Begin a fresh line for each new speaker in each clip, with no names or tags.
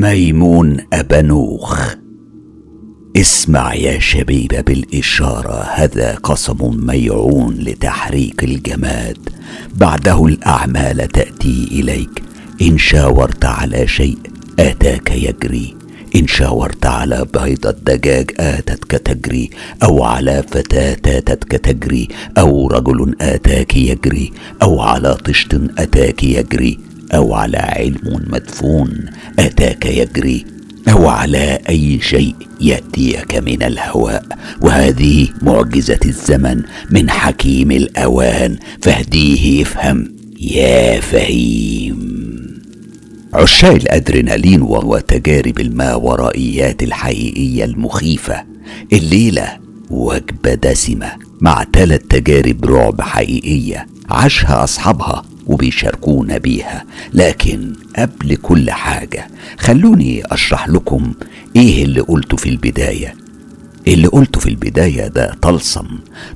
ميمون أبنوخ. اسمع يا شبيب بالإشارة هذا قسم ميعون لتحريك الجماد. بعده الأعمال تأتي إليك. إن شاورت على شيء آتاك يجري. إن شاورت على بيض الدجاج آتتك تجري. أو على فتاة آتتك تجري. أو رجل آتاك يجري. أو على طشت أتاك يجري. أو على علم مدفون. آتاك يجري. أو على أي شيء يأتيك من الهواء وهذه معجزة الزمن من حكيم الأوان. فاهديه افهم يا فهيم. عشاق الأدرينالين وتجارب الماورائيات الحقيقية المخيفة. الليلة وجبة دسمة. مع ثلاث تجارب رعب حقيقية. عاشها أصحابها. وبيشاركونا بيها. لكن قبل كل حاجة خلوني أشرح لكم إيه اللي قلته في البداية. اللي قلته في البداية ده طلسم.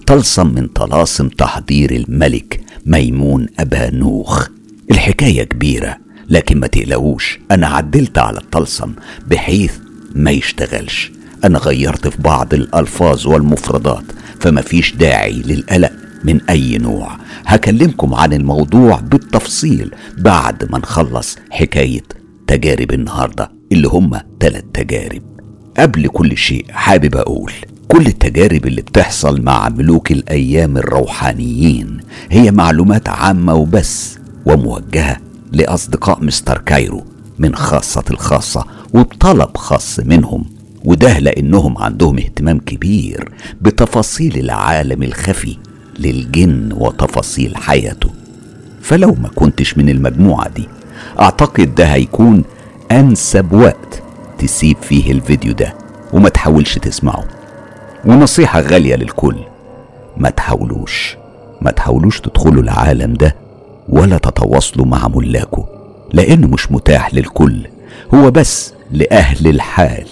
طلسم من طلاسم تحضير الملك ميمون أبا نوخ. الحكاية كبيرة لكن ما تقلقوش أنا عدلت على الطلسم بحيث ما يشتغلش. أنا غيرت في بعض الألفاظ والمفردات فما فيش داعي للقلق. من أي نوع. هكلمكم عن الموضوع بالتفصيل بعد ما نخلص حكاية تجارب النهاردة اللي هم تلات تجارب. قبل كل شيء حابب أقول كل التجارب اللي بتحصل مع ملوك الأيام الروحانيين هي معلومات عامة وبس وموجهة لأصدقاء مستر كايرو من خاصة الخاصة وبطلب خاص منهم وده لأنهم عندهم اهتمام كبير بتفاصيل العالم الخفي للجن وتفاصيل حياته. فلو ما كنتش من المجموعة دي أعتقد ده هيكون أنسب وقت تسيب فيه الفيديو ده وما تحاولش تسمعه. ونصيحة غالية للكل ما تحاولوش ما تحاولوش تدخلوا العالم ده ولا تتواصلوا مع ملاكه لأنه مش متاح للكل هو بس لأهل الحال.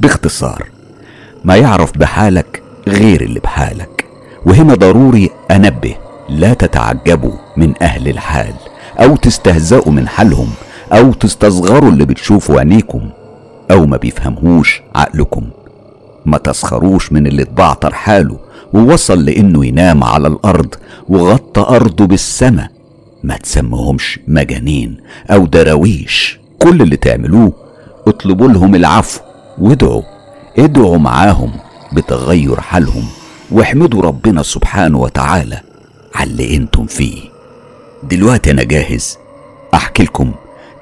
باختصار ما يعرف بحالك غير اللي بحالك. وهنا ضروري أنبه لا تتعجبوا من أهل الحال أو تستهزئوا من حالهم أو تستصغروا اللي بتشوفوا عينيكم أو ما بيفهمهوش عقلكم. ما تسخروش من اللي اتبعتر حاله ووصل لإنه ينام على الأرض وغطى أرضه بالسما. ما تسمهمش مجانين أو دراويش. كل اللي تعملوه اطلبوا لهم العفو وادعوا ادعوا معاهم بتغير حالهم. واحمدوا ربنا سبحانه وتعالى على اللي أنتم فيه. دلوقتي أنا جاهز احكي لكم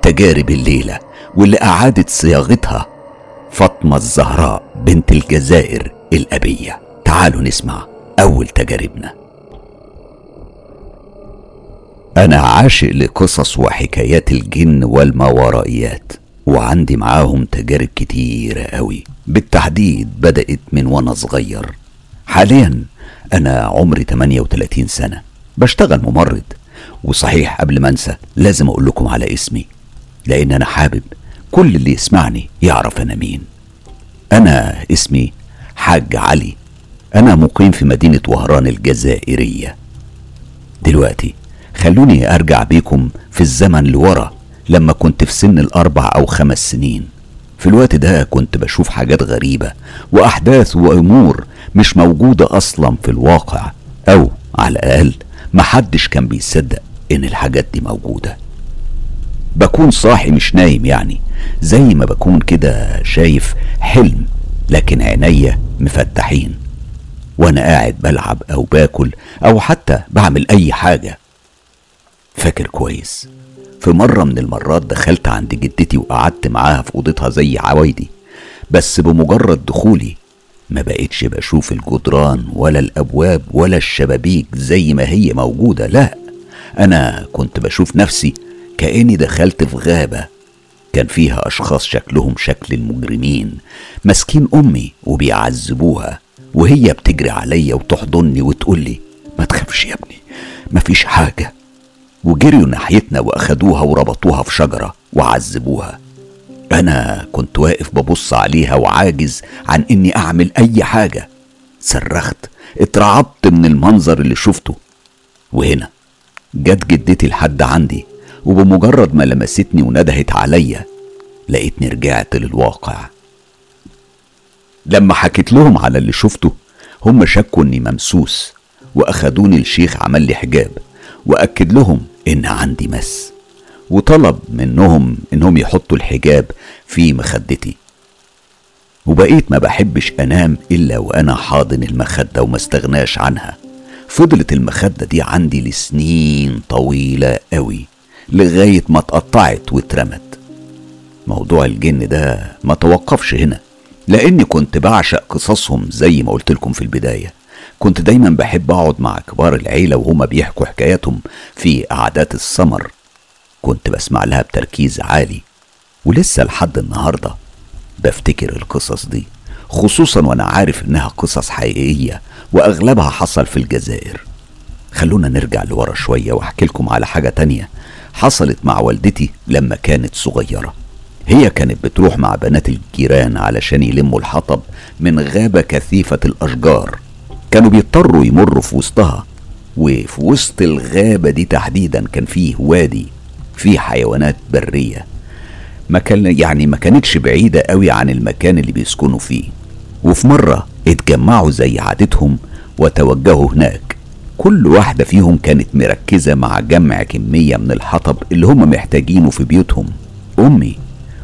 تجارب الليلة واللي اعادت صياغتها فاطمة الزهراء بنت الجزائر الأبية. تعالوا نسمع أول تجاربنا. أنا عاشق لقصص وحكايات الجن والماورائيات وعندي معاهم تجارب كتيرة قوي. بالتحديد بدأت من وأنا صغير. حاليا أنا عمري 38 سنة. بشتغل ممرض وصحيح قبل ما أنسى لازم أقول لكم على اسمي لأن أنا حابب كل اللي يسمعني يعرف أنا مين. أنا اسمي حاج علي. أنا مقيم في مدينة وهران الجزائرية. دلوقتي خلوني أرجع بيكم في الزمن لورا لما كنت في سن الأربع أو خمس سنين. في الوقت ده كنت بشوف حاجات غريبة وأحداث وأمور مش موجودة أصلا في الواقع أو على الأقل محدش كان بيصدق إن الحاجات دي موجودة. بكون صاحي مش نايم يعني زي ما بكون كده شايف حلم لكن عينيا مفتحين. وأنا قاعد بلعب أو باكل أو حتى بعمل أي حاجة. فاكر كويس في مرة من المرات دخلت عند جدتي وقعدت معاها في أوضتها زي عوايدي بس بمجرد دخولي ما بقتش بشوف الجدران ولا الأبواب ولا الشبابيك زي ما هي موجودة لا. أنا كنت بشوف نفسي كأني دخلت في غابة. كان فيها أشخاص شكلهم شكل المجرمين ماسكين أمي وبيعذبوها وهي بتجري عليا وتحضني وتقول لي ما تخافش يا ابني مفيش حاجة. وجريوا ناحيتنا وأخدوها وربطوها في شجرة وعذبوها. أنا كنت واقف ببص عليها وعاجز عن إني أعمل أي حاجة. صرخت اترعبت من المنظر اللي شفته. وهنا جت جدتي لحد عندي وبمجرد ما لمستني وندهت عليا لقيتني رجعت للواقع. لما حكيت لهم على اللي شفته هم شكوا إني ممسوس وأخدوني الشيخ عمل لي حجاب وأكد لهم إن عندي مس. وطلب منهم إنهم يحطوا الحجاب في مخدتي. وبقيت ما بحبش أنام إلا وأنا حاضن المخدة وما استغناش عنها. فضلت المخدة دي عندي لسنين طويلة قوي لغاية ما اتقطعت واترمت. موضوع الجن ده ما توقفش هنا لأني كنت بعشق قصصهم زي ما قلت لكم في البداية. كنت دايما بحب أقعد مع كبار العيلة وهما بيحكوا حكاياتهم في قعدات السمر كنت بسمع لها بتركيز عالي ولسه لحد النهارده بفتكر القصص دي خصوصا وأنا عارف إنها قصص حقيقية وأغلبها حصل في الجزائر. خلونا نرجع لورا شوية وأحكي لكم على حاجة تانية حصلت مع والدتي لما كانت صغيرة. هي كانت بتروح مع بنات الجيران علشان يلموا الحطب من غابة كثيفة الأشجار. كانوا بيضطروا يمروا في وسطها وفي وسط الغابة دي تحديدا كان فيه وادي فيه حيوانات برية. ما كان يعني ما كانتش بعيدة قوي عن المكان اللي بيسكنوا فيه. وفي مرة اتجمعوا زي عادتهم وتوجهوا هناك. كل واحدة فيهم كانت مركزة مع جمع كمية من الحطب اللي هم محتاجينه في بيوتهم. أمي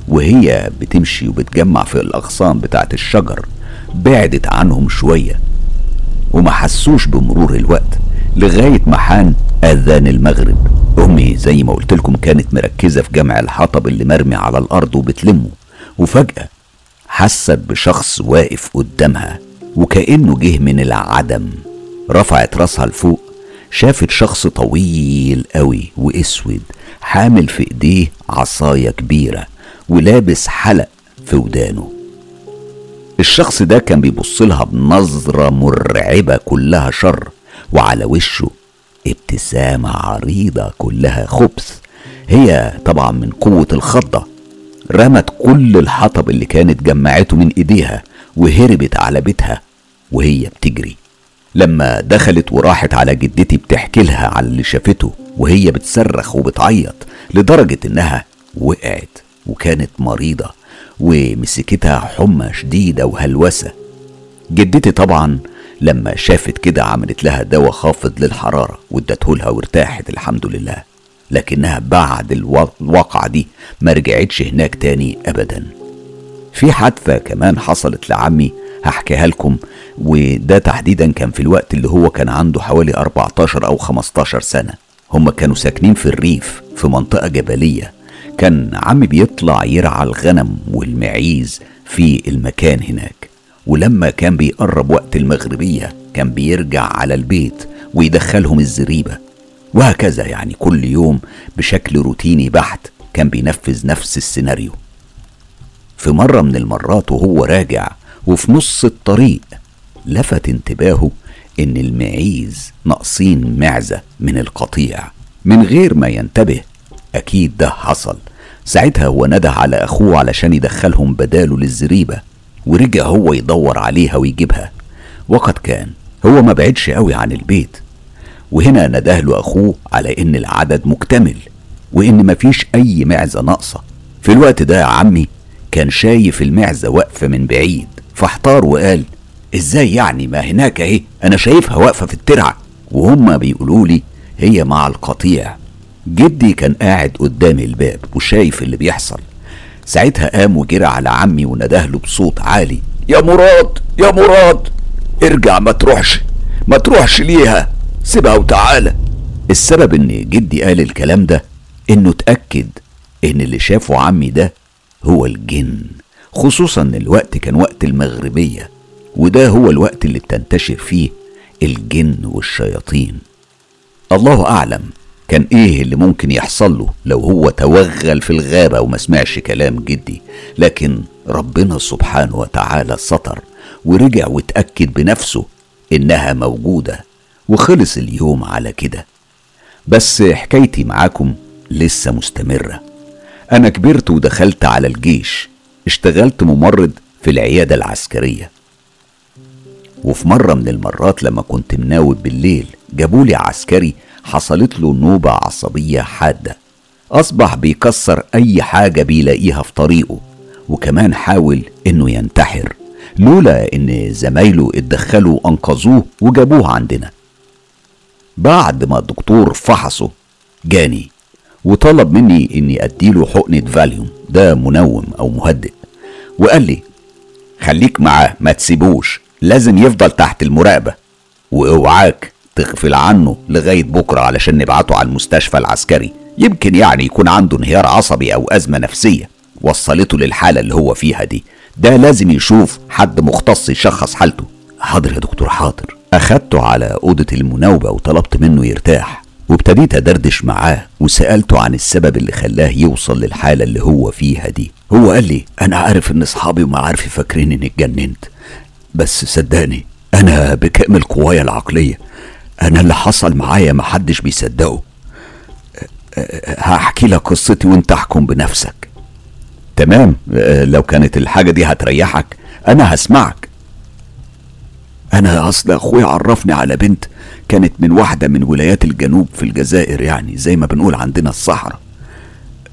وهي بتمشي وبتجمع في الأغصان بتاعت الشجر بعدت عنهم شوية وما حسوش بمرور الوقت لغاية ما حان أذان المغرب. أمي زي ما قلت لكم كانت مركزة في جمع الحطب اللي مرمي على الأرض وبتلمه. وفجأة حست بشخص واقف قدامها وكأنه جه من العدم. رفعت راسها لفوق شافت شخص طويل قوي وأسود حامل في إيديه عصاية كبيرة ولابس حلق في ودانه. الشخص ده كان بيبص لها بنظرة مرعبة كلها شر وعلى وشه ابتسامة عريضة كلها خبث. هي طبعا من قوة الخضة. رمت كل الحطب اللي كانت جمعته من إيديها وهربت على بيتها وهي بتجري. لما دخلت وراحت على جدتي بتحكي لها على اللي شافته وهي بتصرخ وبتعيط لدرجة إنها وقعت وكانت مريضة ومسكتها حمى شديدة وهلوسة. جدتي طبعا لما شافت كده عملت لها دواء خافض للحرارة وادته لها وارتاحت الحمد لله. لكنها بعد الواقعة دي ما رجعتش هناك تاني أبدا. في حادثة كمان حصلت لعمي هحكيها لكم وده تحديدا كان في الوقت اللي هو كان عنده حوالي 14 أو 15 سنة. هم كانوا ساكنين في الريف في منطقة جبلية. كان عمي بيطلع يرعى الغنم والمعيز في المكان هناك. ولما كان بيقرب وقت المغربية كان بيرجع على البيت ويدخلهم الزريبة. وهكذا يعني كل يوم بشكل روتيني بحت كان بينفذ نفس السيناريو. في مرة من المرات وهو راجع وفي نص الطريق لفت انتباهه إن المعيز ناقصين معزة من القطيع. من غير ما ينتبه أكيد ده حصل. ساعتها هو نده على أخوه علشان يدخلهم بداله للزريبة. ورجع هو يدور عليها ويجيبها. وقد كان هو ما بعدش قوي عن البيت. وهنا نده له أخوه على إن العدد مكتمل وإن مفيش أي معزة ناقصة. في الوقت ده يا عمي كان شايف المعزة واقفة من بعيد فاحتار وقال إزاي يعني؟ ما هناك اهي أنا شايفها واقفة في الترعة. وهم بيقولوا لي هي مع القطيع. جدي كان قاعد قدام الباب وشايف اللي بيحصل. ساعتها قام وجرى على عمي ونداه له بصوت عالي يا مراد يا مراد ارجع ما تروحش ما تروحش ليها سيبها وتعالى. السبب إن جدي قال الكلام ده إنه اتأكد إن اللي شافه عمي ده هو الجن خصوصا إن الوقت كان وقت المغربية وده هو الوقت اللي بتنتشر فيه الجن والشياطين. الله أعلم كان إيه اللي ممكن يحصل له لو هو توغل في الغابة وما سمعش كلام جدي؟ لكن ربنا سبحانه وتعالى سطر ورجع واتأكد بنفسه إنها موجودة وخلص اليوم على كده. بس حكايتي معاكم لسه مستمرة. أنا كبرت ودخلت على الجيش. اشتغلت ممرض في العيادة العسكرية. وفي مرة من المرات لما كنت مناوب بالليل جابولي عسكري حصلت له نوبة عصبية حادة. أصبح بيكسر أي حاجة بيلاقيها في طريقه وكمان حاول إنه ينتحر لولا إن زمايله اتدخلوا وأنقذوه وجابوه عندنا. بعد ما الدكتور فحصه جاني وطلب مني إني أديله حقنة فاليوم ده منوم أو مهدئ وقال لي خليك معاه ما تسيبوش لازم يفضل تحت المراقبة وأوعاك تغفل عنه لغاية بكرة علشان نبعته على المستشفى العسكري. يمكن يعني يكون عنده انهيار عصبي أو أزمة نفسية. وصلته للحالة اللي هو فيها دي. ده لازم يشوف حد مختص يشخص حالته. حاضر يا دكتور حاضر. أخدته على أوضة المناوبة وطلبت منه يرتاح. وابتديت أدردش معاه وسألته عن السبب اللي خلاه يوصل للحالة اللي هو فيها دي. هو قال لي أنا عارف إن أصحابي ومعارفي فاكرين إني اتجننت. بس صدقني أنا بكامل قوايا العقلية. أنا اللي حصل معايا محدش بيصدقه. هحكي لك قصتي وانت احكم بنفسك. تمام؟ لو كانت الحاجة دي هتريحك أنا هسمعك. أنا أصل أخويا عرفني على بنت كانت من واحدة من ولايات الجنوب في الجزائر يعني زي ما بنقول عندنا الصحراء.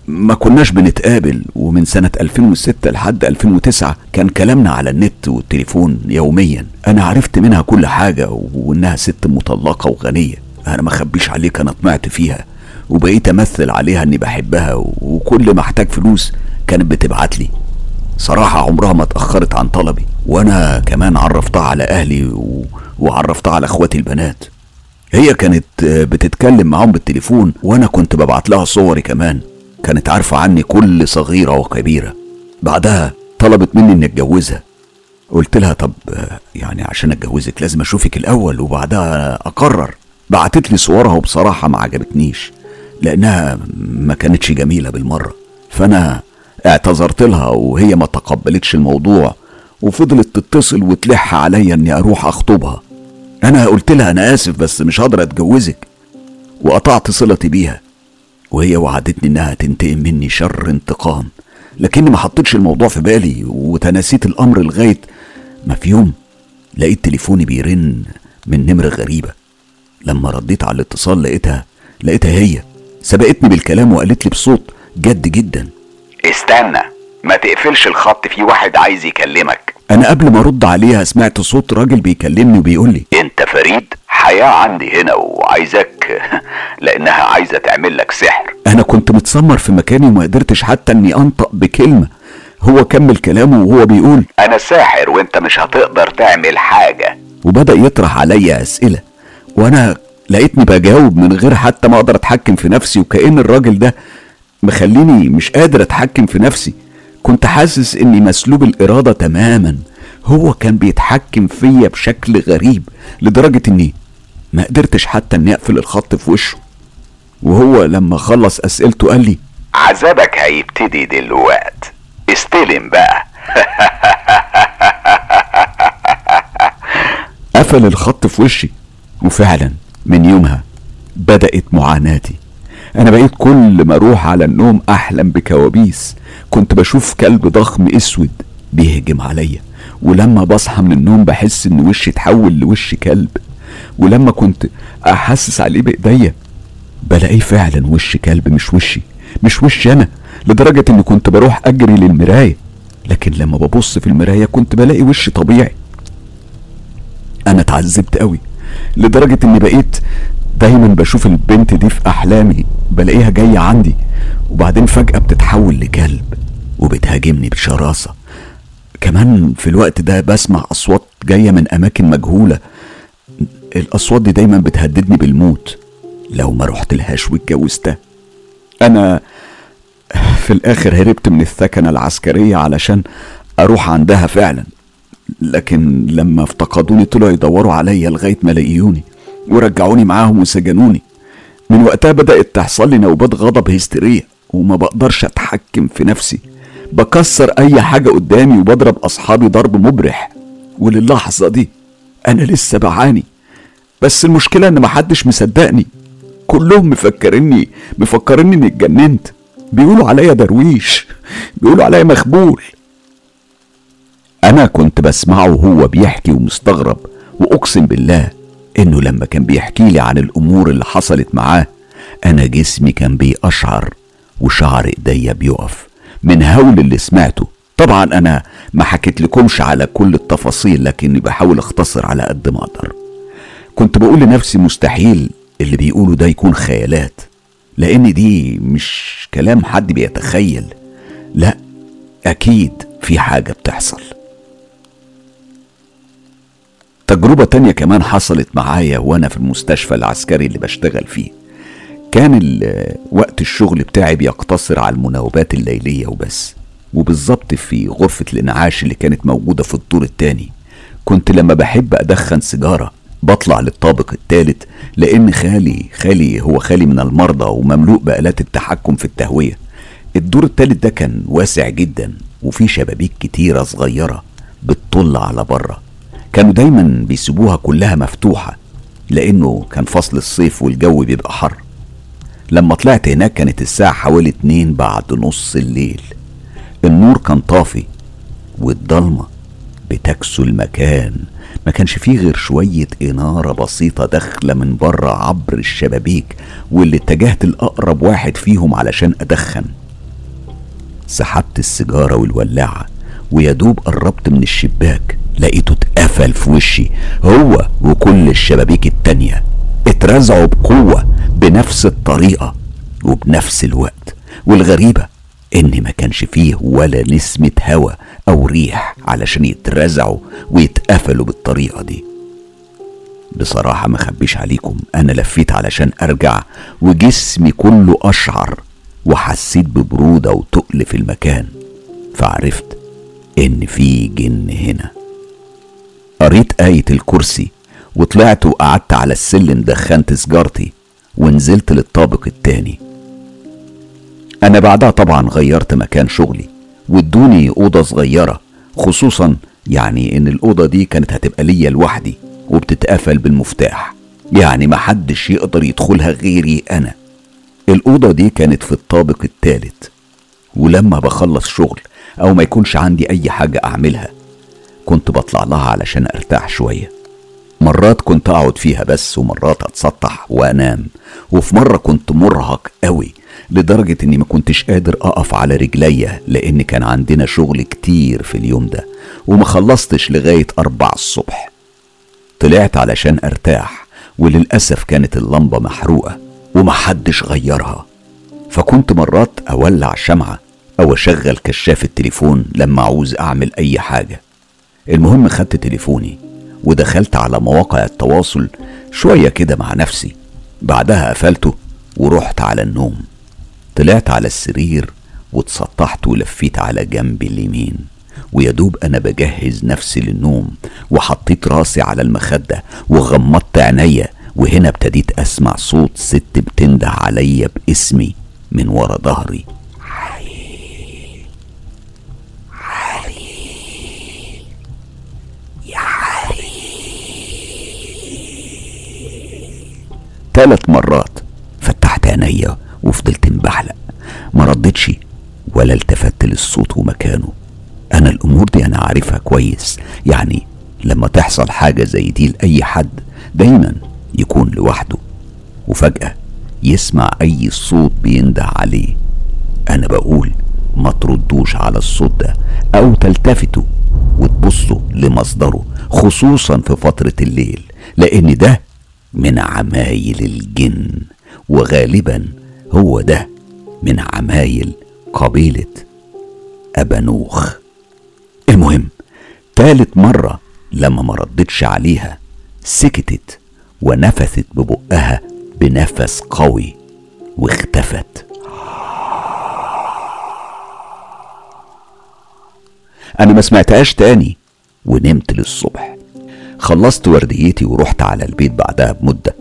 ما كناش بنتقابل ومن سنة 2006 لحد 2009 كان كلامنا على النت والتليفون يوميا. أنا عرفت منها كل حاجة وإنها ست مطلقة وغنية. أنا ما خبيش عليك أنا طمعت فيها. وبقيت أمثل عليها إني بحبها وكل ما أحتاج فلوس كانت بتبعت لي. صراحة عمرها ما اتأخرت عن طلبي. وأنا كمان عرفتها على أهلي و... وعرفتها على إخواتي البنات. هي كانت بتتكلم معاهم بالتليفون وأنا كنت ببعت لها صوري كمان. كانت عارفة عني كل صغيرة وكبيرة. بعدها طلبت مني إني أتجوزها. قلت لها طب يعني عشان أتجوزك لازم أشوفك الأول وبعدها أقرر. بعتت لي صورها وبصراحة ما عجبتنيش لأنها ما كانتش جميلة بالمرة. فأنا اعتذرت لها وهي ما تقبلتش الموضوع وفضلت تتصل وتلح عليا إني أروح أخطبها. أنا قلت لها أنا آسف بس مش هقدر أتجوزك. وقطعت صلتي بيها. وهي وعدتني إنها تنتقم مني شر انتقام. لكني ما حطيتش الموضوع في بالي وتناسيت الأمر لغاية ما في يوم لقيت تليفوني بيرن من نمرة غريبة. لما رديت على الاتصال لقيتها لقيتها هي. سبقتني بالكلام وقالت لي بصوت جد جدا.
استنى ما تقفلش الخط في واحد عايز يكلمك.
أنا قبل ما أرد عليها سمعت صوت راجل بيكلمني وبيقول لي
أنت فريد؟ حياة عندي هنا وعايزك لأنها عايزة تعمل لك سحر.
أنا كنت متسمر في مكاني وما قدرتش حتى إني أنطق بكلمة. هو كمل كلامه وهو بيقول
أنا ساحر وأنت مش هتقدر تعمل حاجة.
وبدأ يطرح عليا أسئلة وأنا لقيتني بجاوب من غير حتى ما أقدر أتحكم في نفسي وكأن الراجل ده مخليني مش قادر أتحكم في نفسي. كنت حاسس إني مسلوب الإرادة تماما. هو كان بيتحكم فيا بشكل غريب لدرجة إني ما قدرتش حتى إني أقفل الخط في وشه. وهو لما خلص أسئلته قال لي
عذابك هيبتدي دلوقت. استلم بقى.
قفل الخط في وشي وفعلا من يومها بدأت معاناتي. أنا بقيت كل ما أروح على النوم أحلم بكوابيس كنت بشوف كلب ضخم أسود بيهجم عليا. ولما بصحى من النوم بحس إن وشي اتحول لوش كلب. ولما كنت أحسس عليه بإيديا بلاقيه فعلا وش كلب مش وشي مش وشي أنا لدرجة إني كنت بروح أجري للمراية. لكن لما ببص في المراية كنت بلاقي وش طبيعي. أنا اتعذبت قوي لدرجة إني بقيت دايما بشوف البنت دي في أحلامي بلاقيها جاية عندي وبعدين فجأة بتتحول لكلب وبتهاجمني بشراسة. كمان في الوقت ده بسمع أصوات جاية من أماكن مجهولة. الأصوات دي دايما بتهددني بالموت. لو ما رحت لهاش واتجوزتها. أنا في الآخر هربت من الثكنة العسكرية علشان أروح عندها فعلا. لكن لما افتقدوني طلعوا يدوروا عليا لغاية ما لقيوني ورجعوني معاهم وسجنوني. من وقتها بدأت تحصل لي نوبات غضب هستيرية وما بقدرش أتحكم في نفسي. بكسر أي حاجة قدامي وبضرب أصحابي ضرب مبرح. وللحظة دي أنا لسه بعاني. بس المشكلة إن محدش مصدقني. كلهم مفكريني مفكريني إني اتجننت. بيقولوا عليا درويش بيقولوا عليا مخبول. أنا كنت بسمعه وهو بيحكي ومستغرب وأقسم بالله إنه لما كان بيحكي لي عن الأمور اللي حصلت معاه أنا جسمي كان بيقشعر وشعر إيديا بيقف. من هول اللي سمعته. طبعا أنا ما حكيت لكمش على كل التفاصيل لكني بحاول أختصر على قد ما أقدر. كنت بقول لنفسي مستحيل اللي بيقوله ده يكون خيالات لأن دي مش كلام حد بيتخيل. لا أكيد في حاجة بتحصل. تجربة تانية كمان حصلت معايا وأنا في المستشفى العسكري اللي بشتغل فيه. كان وقت الشغل بتاعي بيقتصر على المناوبات الليلية وبس. وبالظبط في غرفة الإنعاش اللي كانت موجودة في الدور التاني. كنت لما بحب أدخن سيجارة بطلع للطابق الثالث لأن خالي خالي هو خالي من المرضى ومملوء بآلات التحكم في التهوية. الدور الثالث ده كان واسع جدا وفيه شبابيك كتيرة صغيرة بتطل على بره. كانوا دايما بيسيبوها كلها مفتوحة لأنه كان فصل الصيف والجو بيبقى حر. لما طلعت هناك كانت الساعة حوالي اتنين بعد نص الليل. النور كان طافي والضلمة بتكسو المكان. ما كانش فيه غير شوية إنارة بسيطة داخلة من بره عبر الشبابيك واللي اتجهت الأقرب واحد فيهم علشان أدخن. سحبت السيجارة والولاعة ويدوب قربت من الشباك لقيته اتقفل في وشي هو وكل الشبابيك التانية. اترزعوا بقوة بنفس الطريقة وبنفس الوقت. والغريبة إن ما كانش فيه ولا نسمة هوا أو ريح علشان يترزعوا ويتقفلوا بالطريقة دي. بصراحة ما خبيش عليكم أنا لفيت علشان أرجع وجسمي كله أشعر وحسيت ببرودة وتقل في المكان. فعرفت إن في جن هنا. قريت آية الكرسي وطلعت وقعدت على السلم دخنت سجارتي ونزلت للطابق التاني. أنا بعدها طبعا غيرت مكان شغلي وادوني أوضة صغيرة خصوصا يعني إن الأوضة دي كانت هتبقى ليا لوحدي وبتتقفل بالمفتاح. يعني محدش يقدر يدخلها غيري أنا. الأوضة دي كانت في الطابق التالت. ولما بخلص شغل أو ما يكونش عندي أي حاجة أعملها كنت بطلع لها علشان أرتاح شوية. مرات كنت أقعد فيها بس ومرات أتسطح وأنام. وفي مرة كنت مرهق قوي لدرجة إني ما كنتش قادر أقف على رجليا لأن كان عندنا شغل كتير في اليوم ده وما خلصتش لغاية أربع الصبح. طلعت علشان أرتاح وللأسف كانت اللمبة محروقة ومحدش غيرها. فكنت مرات أولع شمعة أو أشغل كشاف التليفون لما عاوز أعمل أي حاجة. المهم خدت تليفوني ودخلت على مواقع التواصل شوية كده مع نفسي. بعدها قفلته ورحت على النوم. طلعت على السرير واتسطحت ولفيت على جنبي اليمين. ويدوب أنا بجهز نفسي للنوم وحطيت راسي على المخدة وغمضت عينيا وهنا ابتديت أسمع صوت ست بتنده عليا باسمي من ورا ظهري. ثلاث مرات. فتحت عينيا وفضلت مبحلق ما ردتش ولا التفت للصوت ومكانه. أنا الأمور دي أنا عارفها كويس. يعني لما تحصل حاجة زي دي لأي حد دايما يكون لوحده. وفجأة يسمع أي صوت بينده عليه. أنا بقول ما تردوش على الصوت ده أو تلتفتوا وتبصوا لمصدره خصوصا في فترة الليل. لأن ده من عمايل الجن وغالبا هو ده من عمايل قبيلة أبانوخ. المهم تالت مرة لما ما ردتش عليها سكتت ونفثت ببقها بنفس قوي واختفت. أنا ما سمعتهاش تاني ونمت للصبح. خلصت ورديتي ورحت على البيت بعدها بمدة.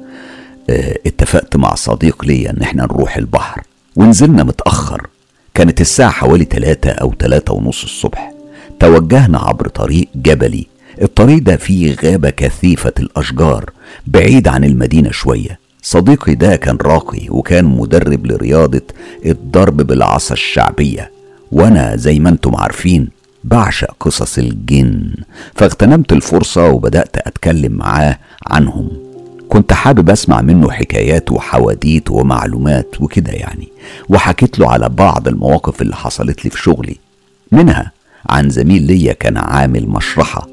آه اتفقت مع صديق ليا ان إحنا نروح البحر ونزلنا متأخر. كانت الساعة حوالي تلاتة أو تلاتة ونص الصبح. توجهنا عبر طريق جبلي. الطريق ده فيه غابة كثيفة الأشجار بعيد عن المدينة شوية. صديقي ده كان راقي وكان مدرب لرياضة الضرب بالعصا الشعبية. وأنا زي ما أنتم عارفين بعشق قصص الجن فاغتنمت الفرصة وبدأت أتكلم معاه عنهم. كنت حابب أسمع منه حكايات وحواديت ومعلومات وكده يعني وحكيت له على بعض المواقف اللي حصلت لي في شغلي. منها عن زميل ليا كان عامل مشرحة.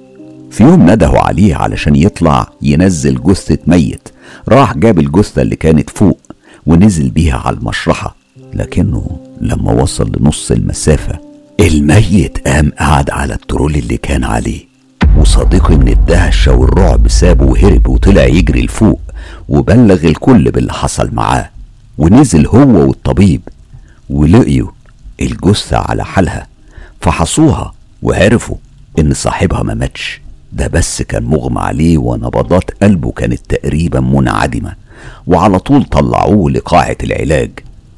في يوم ندهوا عليه علشان يطلع ينزل جثة ميت راح جاب الجثة اللي كانت فوق ونزل بيها على المشرحة لكنه لما وصل لنص المسافة الميت قام قعد على الترول اللي كان عليه وصديقي من الدهشة والرعب سابه وهرب وطلع يجري لفوق وبلغ الكل باللي حصل معاه ونزل هو والطبيب ولقيوا الجثة على حالها فحصوها وعرفوا إن صاحبها ما ماتش. ده بس كان مغمى عليه ونبضات قلبه كانت تقريبا منعدمة وعلى طول طلعوه لقاعة العلاج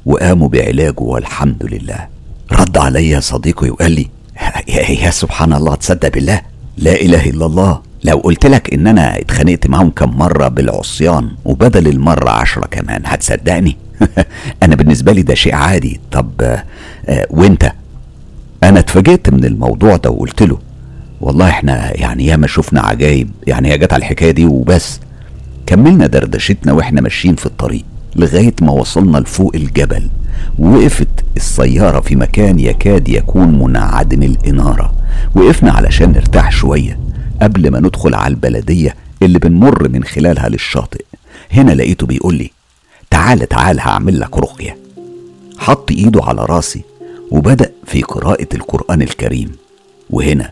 وقاموا بعلاجه والحمد لله. رد عليا صديقي وقال لي يا سبحان الله تصدق بالله لا إله إلا الله. لو قلت لك إن أنا اتخانقت معاهم كم مرة بالعصيان وبدل المرة عشرة كمان هتصدقني؟ أنا بالنسبة لي ده شيء عادي. طب آه وأنت؟ أنا اتفاجئت من الموضوع ده وقلت له والله إحنا يعني ياما شفنا عجايب يعني هي جت على الحكاية دي وبس. كملنا دردشتنا وإحنا ماشيين في الطريق. لغاية ما وصلنا لفوق الجبل. وقفت السيارة في مكان يكاد يكون منعدم الإنارة. وقفنا علشان نرتاح شوية قبل ما ندخل على البلدية اللي بنمر من خلالها للشاطئ. هنا لقيته بيقول لي تعال تعال هعمل لك رقية. حط إيده على راسي وبدأ في قراءة القرآن الكريم. وهنا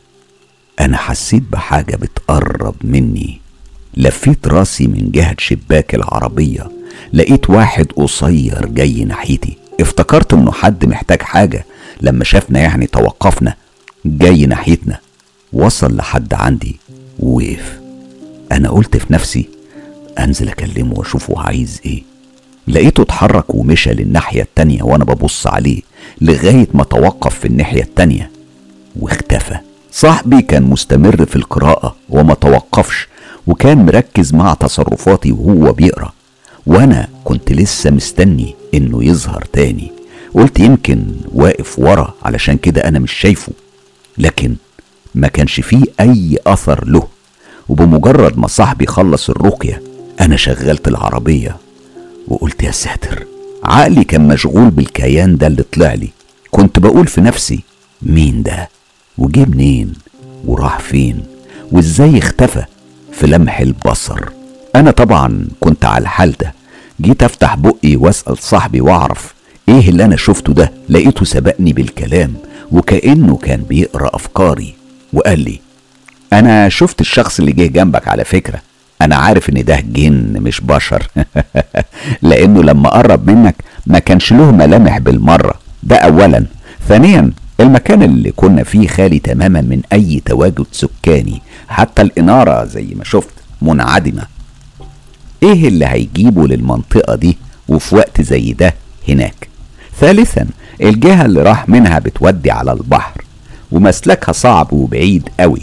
أنا حسيت بحاجة بتقرب مني. لفيت راسي من جهة شباك العربية لقيت واحد قصير جاي ناحيتي. افتكرت إنه حد محتاج حاجة. لما شافنا يعني توقفنا جاي ناحيتنا. وصل لحد عندي ووقف. أنا قلت في نفسي أنزل أكلمه وأشوفه عايز إيه. لقيته اتحرك ومشى للناحية التانية وأنا ببص عليه لغاية ما توقف في الناحية التانية. واختفى. صاحبي كان مستمر في القراءة وما توقفش وكان مركز مع تصرفاتي وهو بيقرأ. وأنا كنت لسه مستني إنه يظهر تاني. قلت يمكن واقف ورا علشان كده أنا مش شايفه لكن ما كانش فيه أي أثر له. وبمجرد ما صاحبي خلص الرقية أنا شغلت العربية وقلت يا ساتر عقلي كان مشغول بالكيان ده اللي طلع لي. كنت بقول في نفسي مين ده؟ وجه منين؟ وراح فين؟ وإزاي اختفى في لمح البصر؟ أنا طبعا كنت على الحال ده. جيت افتح بقي واسأل صاحبي واعرف إيه اللي أنا شفته ده لقيته سبقني بالكلام وكأنه كان بيقرأ أفكاري وقال لي أنا شفت الشخص اللي جه جنبك على فكرة أنا عارف إن ده جن مش بشر لأنه لما قرب منك ما كانش له ملامح بالمرة ده اولا. ثانيا المكان اللي كنا فيه خالي تماما من أي تواجد سكاني حتى الإنارة زي ما شفت منعدمة. إيه اللي هيجيبه للمنطقة دي وفي وقت زي ده هناك؟ ثالثا الجهة اللي راح منها بتودي على البحر ومسلكها صعب وبعيد قوي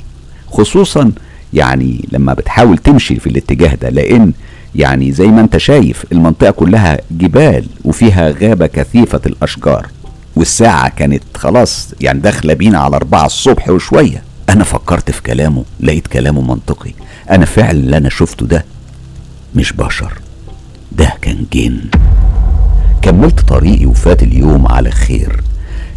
خصوصا يعني لما بتحاول تمشي في الاتجاه ده لأن يعني زي ما أنت شايف المنطقة كلها جبال وفيها غابة كثيفة الأشجار والساعة كانت خلاص يعني داخلة بينا على أربعة الصبح وشوية. أنا فكرت في كلامه لقيت كلامه منطقي. أنا فعلا اللي أنا شفته ده مش بشر ده كان جن. كملت طريقي وفات اليوم على خير.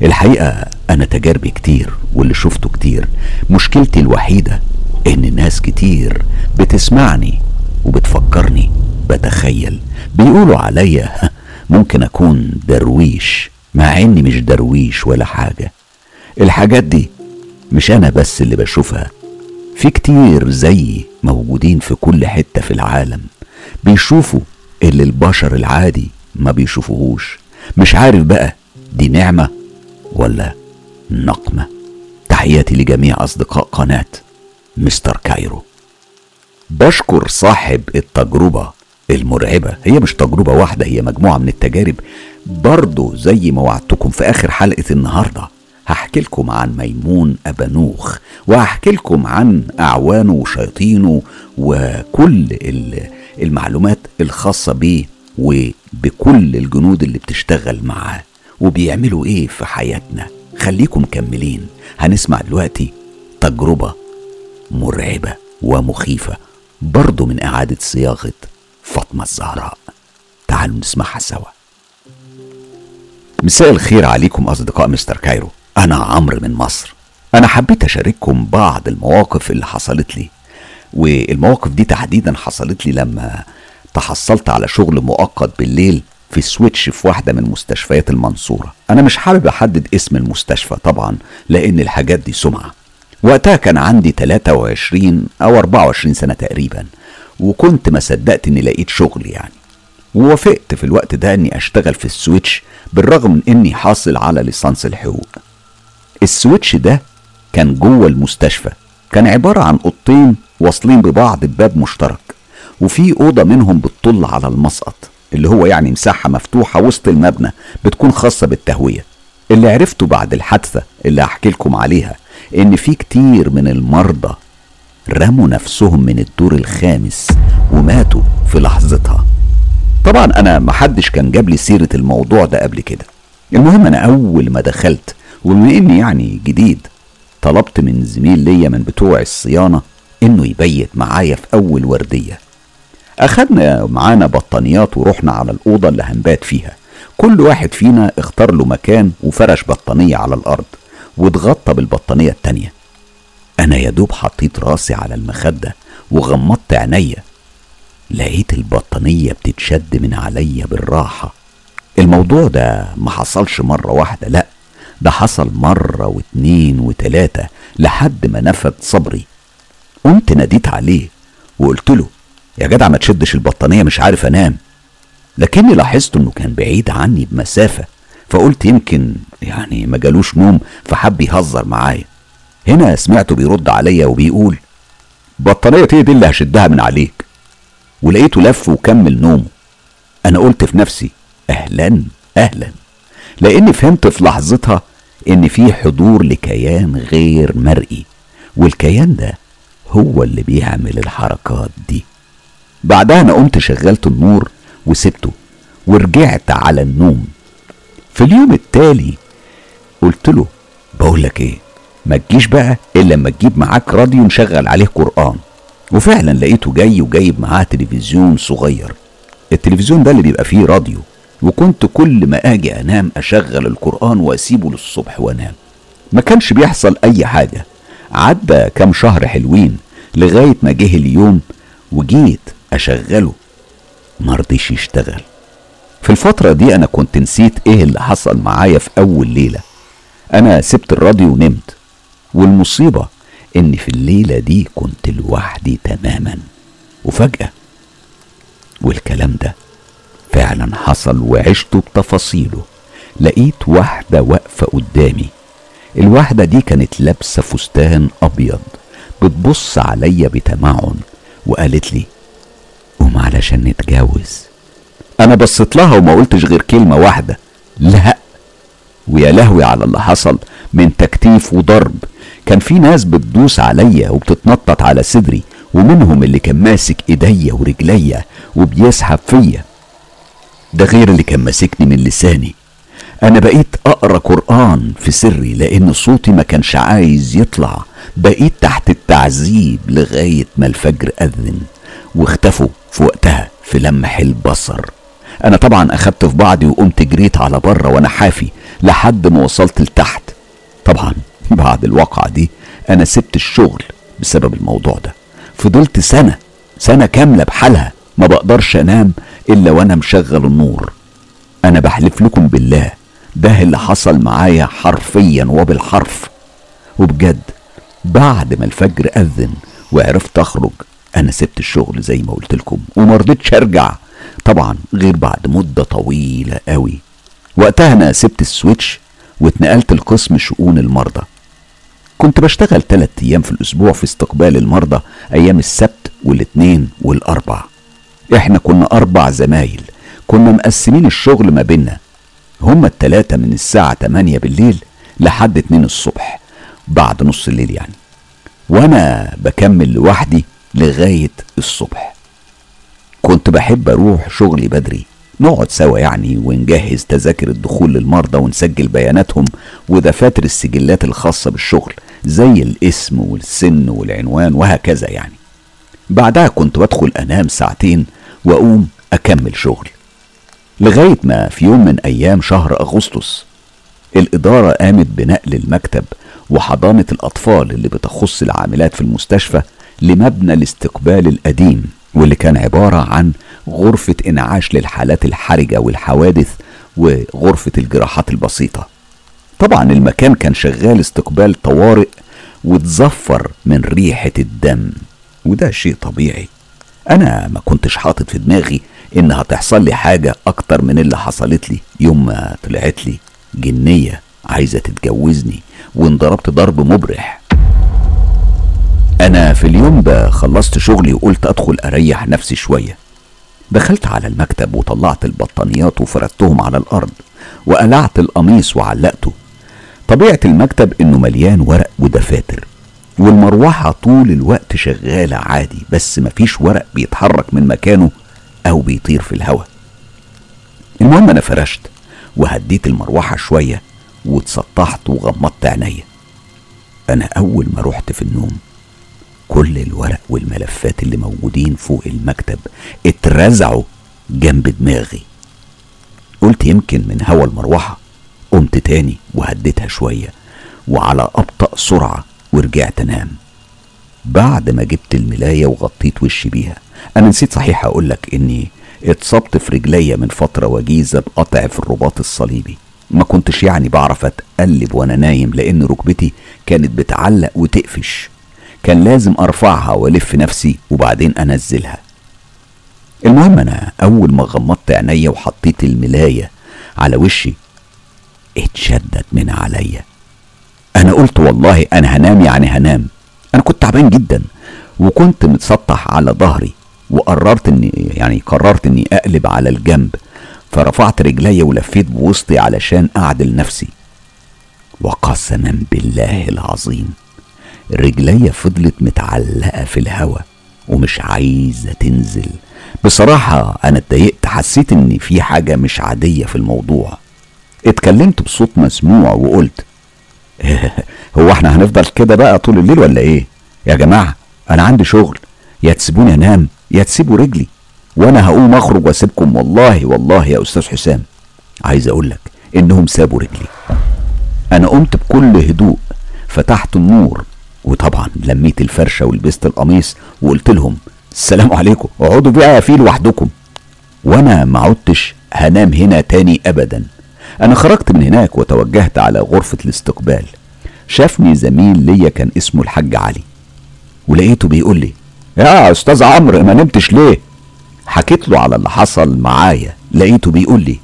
الحقيقة أنا تجاربي كتير واللي شفته كتير. مشكلتي الوحيدة إن ناس كتير بتسمعني وبتفكرني بتخيل. بيقولوا عليا ممكن أكون درويش مع إني مش درويش ولا حاجة. الحاجات دي مش أنا بس اللي بشوفها في كتير زيي موجودين في كل حتة في العالم. بيشوفوا اللي البشر العادي ما بيشوفوهوش. مش عارف بقى دي نعمة ولا نقمة. تحياتي لجميع أصدقاء قناة مستر كايرو. بشكر صاحب التجربة المرعبة. هي مش تجربة واحدة هي مجموعة من التجارب برضو زي ما وعدتكم في آخر حلقة النهاردة. هحكي لكم عن ميمون أبانوخ وهحكي لكم عن أعوانه وشياطينه وكل المعلومات الخاصة بيه وبكل الجنود اللي بتشتغل معاه. وبيعملوا إيه في حياتنا؟ خليكم مكملين. هنسمع دلوقتي تجربة مرعبة ومخيفة برضو من إعادة صياغة فاطمة الزهراء. تعالوا نسمعها سوا. مساء الخير عليكم أصدقاء مستر كايرو. أنا عمرو من مصر. أنا حبيت أشارككم بعض المواقف اللي حصلت لي والمواقف دي تحديدا حصلت لي لما تحصلت على شغل مؤقت بالليل في switch في واحدة من مستشفيات المنصورة. أنا مش حابب أحدد اسم المستشفى طبعا لأن الحاجات دي سمعة. وقتها كان عندي 23 أو 24 سنة تقريبا وكنت ما صدقت إني لقيت شغل يعني. ووافقت في الوقت ده إني أشتغل في ال switch بالرغم من إني حاصل على ليسانس الحقوق. السويتش ده كان جوه المستشفى. كان عبارة عن أوضتين واصلين ببعض بباب مشترك وفي أوضة منهم بتطل على المسقط اللي هو يعني مساحة مفتوحة وسط المبنى بتكون خاصة بالتهوية. اللي عرفته بعد الحادثة اللي هحكي لكم عليها إن في كتير من المرضى رموا نفسهم من الدور الخامس وماتوا في لحظتها. طبعا أنا محدش كان جاب لي سيرة الموضوع ده قبل كده. المهم أنا أول ما دخلت وبما إني يعني جديد. طلبت من زميل ليا من بتوع الصيانة إنه يبيت معايا في أول وردية. أخدنا معانا بطانيات ورحنا على الأوضة اللي هنبات فيها. كل واحد فينا اختار له مكان وفرش بطانية على الأرض واتغطى بالبطانية التانية. أنا يا دوب حطيت راسي على المخدة وغمضت عينيا. لقيت البطانية بتتشد من عليا بالراحة. الموضوع ده ما حصلش مرة واحدة لأ. ده حصل مرة واتنين وتلاتة لحد ما نفد صبري. قمت ناديت عليه وقلت له يا جدع ما تشدش البطانية مش عارف أنام. لكني لاحظت إنه كان بعيد عني بمسافة فقلت يمكن يعني ما جالوش نوم فحب يهزر معايا. هنا سمعته بيرد عليا وبيقول بطانية إيه دي اللي هشدها من عليك؟ ولقيته لف وكمل نومه. أنا قلت في نفسي أهلا أهلا. لأني فهمت في لحظتها إن في حضور لكيان غير مرئي والكيان ده هو اللي بيعمل الحركات دي. بعدها أنا قمت شغلت النور وسبته ورجعت على النوم. في اليوم التالي قلت له بقول لك إيه ما تجيش بقى إلا لما تجيب معاك راديو نشغل عليه قرآن. وفعلا لقيته جاي وجايب معاه تلفزيون صغير. التلفزيون ده اللي بيبقى فيه راديو. وكنت كل ما آجي أنام أشغل القرآن وأسيبه للصبح وأنام. ما كانش بيحصل أي حاجة. عدى كام شهر حلوين لغاية ما جه اليوم وجيت أشغله. مرضيش يشتغل. في الفترة دي أنا كنت نسيت إيه اللي حصل معايا في أول ليلة. أنا سبت الراديو ونمت. والمصيبة إن في الليلة دي كنت لوحدي تماما. وفجأة والكلام ده فعلا حصل وعشته بتفاصيله لقيت واحدة واقفة قدامي. الواحدة دي كانت لابسة فستان أبيض بتبص عليا بتمعن وقالت لي قوم علشان نتجوز. أنا بصيت لها وما قلتش غير كلمة واحدة لا. ويا لهوي على اللي حصل من تكتيف وضرب. كان في ناس بتدوس عليا وبتتنطط على صدري ومنهم اللي كان ماسك إيديا ورجليا وبيسحب فيا. ده غير اللي كان ماسكني من لساني. أنا بقيت أقرأ قرآن في سري لأن صوتي ما كانش عايز يطلع. بقيت تحت التعذيب لغاية ما الفجر أذن واختفوا في وقتها في لمح البصر. أنا طبعا أخدت في بعضي وقمت جريت على بره وأنا حافي لحد ما وصلت لتحت. طبعا بعد الواقعة دي أنا سبت الشغل بسبب الموضوع ده. فضلت سنة سنة كاملة بحالها. ما بقدرش انام إلا وأنا مشغل النور. أنا بحلف لكم بالله ده اللي حصل معايا حرفيا وبالحرف. وبجد بعد ما الفجر أذن وعرفت أخرج أنا سبت الشغل زي ما قلت لكم وما رضيتش أرجع. طبعا غير بعد مدة طويلة قوي. وقتها أنا سبت السويتش واتنقلت لقسم شؤون المرضى. كنت بشتغل تلات أيام في الأسبوع في استقبال المرضى أيام السبت والاثنين والأربع. إحنا كنا أربع زمايل كنا مقسمين الشغل ما بينا هما التلاتة من الساعة 8 بالليل لحد 2 الصبح بعد نص الليل يعني. وأنا بكمل لوحدي لغاية الصبح. كنت بحب أروح شغلي بدري نقعد سوا يعني ونجهز تذاكر الدخول للمرضى ونسجل بياناتهم ودفاتر السجلات الخاصة بالشغل زي الاسم والسن والعنوان وهكذا يعني. بعدها كنت بدخل أنام ساعتين وأقوم أكمل شغل. لغاية ما في يوم من أيام شهر أغسطس الإدارة قامت بنقل المكتب وحضانة الأطفال اللي بتخص العاملات في المستشفى لمبنى الاستقبال القديم واللي كان عبارة عن غرفة إنعاش للحالات الحرجة والحوادث وغرفة الجراحات البسيطة. طبعا المكان كان شغال استقبال طوارئ وتزفر من ريحة الدم وده شيء طبيعي. أنا ما كنتش حاطط في دماغي إن هتحصل لي حاجة أكتر من اللي حصلت لي يوم ما طلعت لي جنية عايزة تتجوزني وانضربت ضرب مبرح. أنا في اليوم ده خلصت شغلي وقلت أدخل أريح نفسي شوية. دخلت على المكتب وطلعت البطانيات وفردتهم على الأرض وقلعت القميص وعلقته. طبيعة المكتب إنه مليان ورق ودفاتر والمروحة طول الوقت شغالة عادي بس مفيش ورق بيتحرك من مكانه أو بيطير في الهواء. المهم أنا فرشت وهديت المروحة شوية واتسطحت وغمضت عينيا. أنا أول ما رحت في النوم كل الورق والملفات اللي موجودين فوق المكتب اترزعوا جنب دماغي. قلت يمكن من هوا المروحة قمت تاني وهديتها شوية وعلى أبطأ سرعة ورجعت أنام. بعد ما جبت الملاية وغطيت وشي بيها أنا نسيت صحيح أقولك إني اتصبت في رجليا من فترة وجيزة بقطع في الرباط الصليبي. ما كنتش يعني بعرف أتقلب وأنا نايم لأن ركبتي كانت بتعلق وتقفش. كان لازم أرفعها وألف نفسي وبعدين أنزلها. المهم أنا أول ما غمضت عينيا وحطيت الملاية على وشي اتشدت من عليا. أنا قلت والله أنا هنام يعني هنام. أنا كنت تعبان جدا وكنت متسطح على ظهري وقررت إني يعني قررت إني أقلب على الجنب فرفعت رجلي ولفيت بوسطي علشان أعدل نفسي. وقسما بالله العظيم رجلي فضلت متعلقة في الهوا ومش عايزة تنزل. بصراحة أنا اتضايقت حسيت إن في حاجة مش عادية في الموضوع. اتكلمت بصوت مسموع وقلت هو إحنا هنفضل كده بقى طول الليل ولا إيه؟ يا جماعة أنا عندي شغل. يا تسيبوني أنام يا تسيبوا رجلي. وأنا هقوم أخرج وأسيبكم. والله والله يا أستاذ حسام عايز أقولك إنهم سابوا رجلي. أنا قمت بكل هدوء فتحت النور وطبعا لميت الفرشة ولبست القميص وقلت لهم السلام عليكم اقعدوا بقى فيه لوحدكم. وأنا ما عدتش هنام هنا تاني ابدا. أنا خرجت من هناك وتوجهت على غرفة الاستقبال. شافني زميل ليا كان اسمه الحاج علي. ولقيته بيقول لي يا أستاذ عمرو ما نمتش ليه؟ حكيت له على اللي حصل معايا. لقيته بيقول لي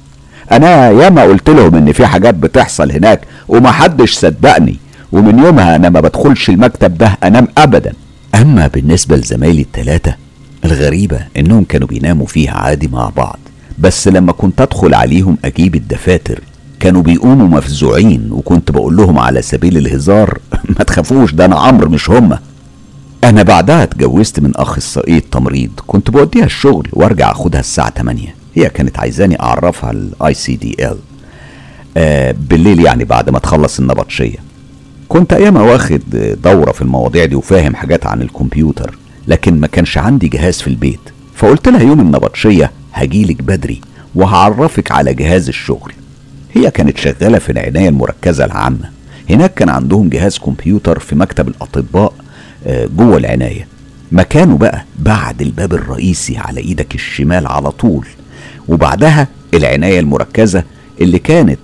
أنا ياما قلت لهم إن في حاجات بتحصل هناك ومحدش صدقني ومن يومها أنا ما بدخلش المكتب ده أنام ابدا. أما بالنسبة لزمايلي التلاتة الغريبة إنهم كانوا بيناموا فيها عادي مع بعض. بس لما كنت أدخل عليهم أجيب الدفاتر كانوا بيقوموا مفزوعين وكنت بقول لهم على سبيل الهزار ما تخافوش ده أنا عمرو مش هما أنا بعدها اتجوزت من اخصائيه تمريض كنت بوديها الشغل وأرجع أخدها الساعة 8 هي كانت عايزاني أعرفها ال ICDL بالليل يعني بعد ما تخلص النبطشية. كنت ايامها واخد دورة في المواضيع دي وفاهم حاجات عن الكمبيوتر لكن ما كانش عندي جهاز في البيت. فقلت لها يوم النبطشية هجيلك بدري وهعرفك على جهاز الشغل. هي كانت شغالة في العناية المركزة العامة. هناك كان عندهم جهاز كمبيوتر في مكتب الأطباء جوه العناية. مكانه بقى بعد الباب الرئيسي على إيدك الشمال على طول. وبعدها العناية المركزة اللي كانت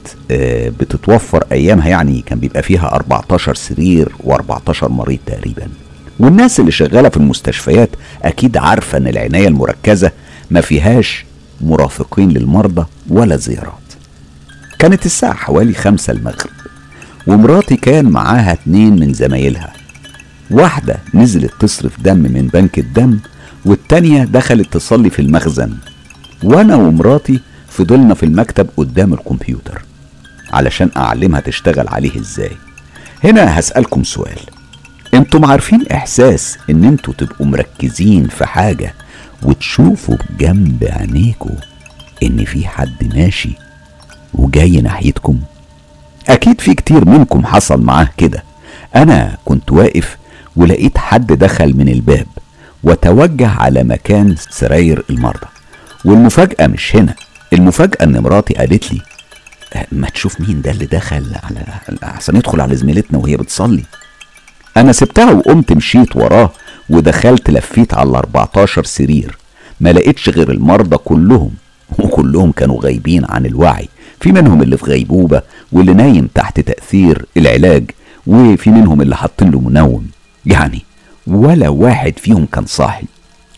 بتتوفر أيامها يعني كان بيبقى فيها 14 سرير و14 مريض تقريبا. والناس اللي شغالة في المستشفيات أكيد عارفة إن العناية المركزة ما فيهاش مرافقين للمرضى ولا زيارات. كانت الساعة حوالي خمسة المغرب ومراتي كان معاها اتنين من زمايلها. واحدة نزلت تصرف دم من بنك الدم والتانية دخلت تصلي في المخزن. وأنا ومراتي فضلنا في المكتب قدام الكمبيوتر علشان أعلمها تشتغل عليه إزاي. هنا هسألكم سؤال. أنتم عارفين إحساس إن أنتوا تبقوا مركزين في حاجة وتشوفوا بجنب عينيكوا إن في حد ماشي وجاي ناحيتكم. أكيد في كتير منكم حصل معاه كده. أنا كنت واقف ولقيت حد دخل من الباب وتوجه على مكان سراير المرضى. والمفاجأة مش هنا المفاجأة إن مراتي قالت لي "أه، ما تشوف مين ده اللي دخل على عشان يدخل على زميلتنا وهي بتصلي. أنا سبتها وقمت مشيت وراه ودخلت لفيت على 14 سرير. ما لقيتش غير المرضى كلهم وكلهم كانوا غايبين عن الوعي. في منهم اللي في غيبوبة واللي نايم تحت تأثير العلاج وفي منهم اللي حاطين له منوم. يعني ولا واحد فيهم كان صاحي.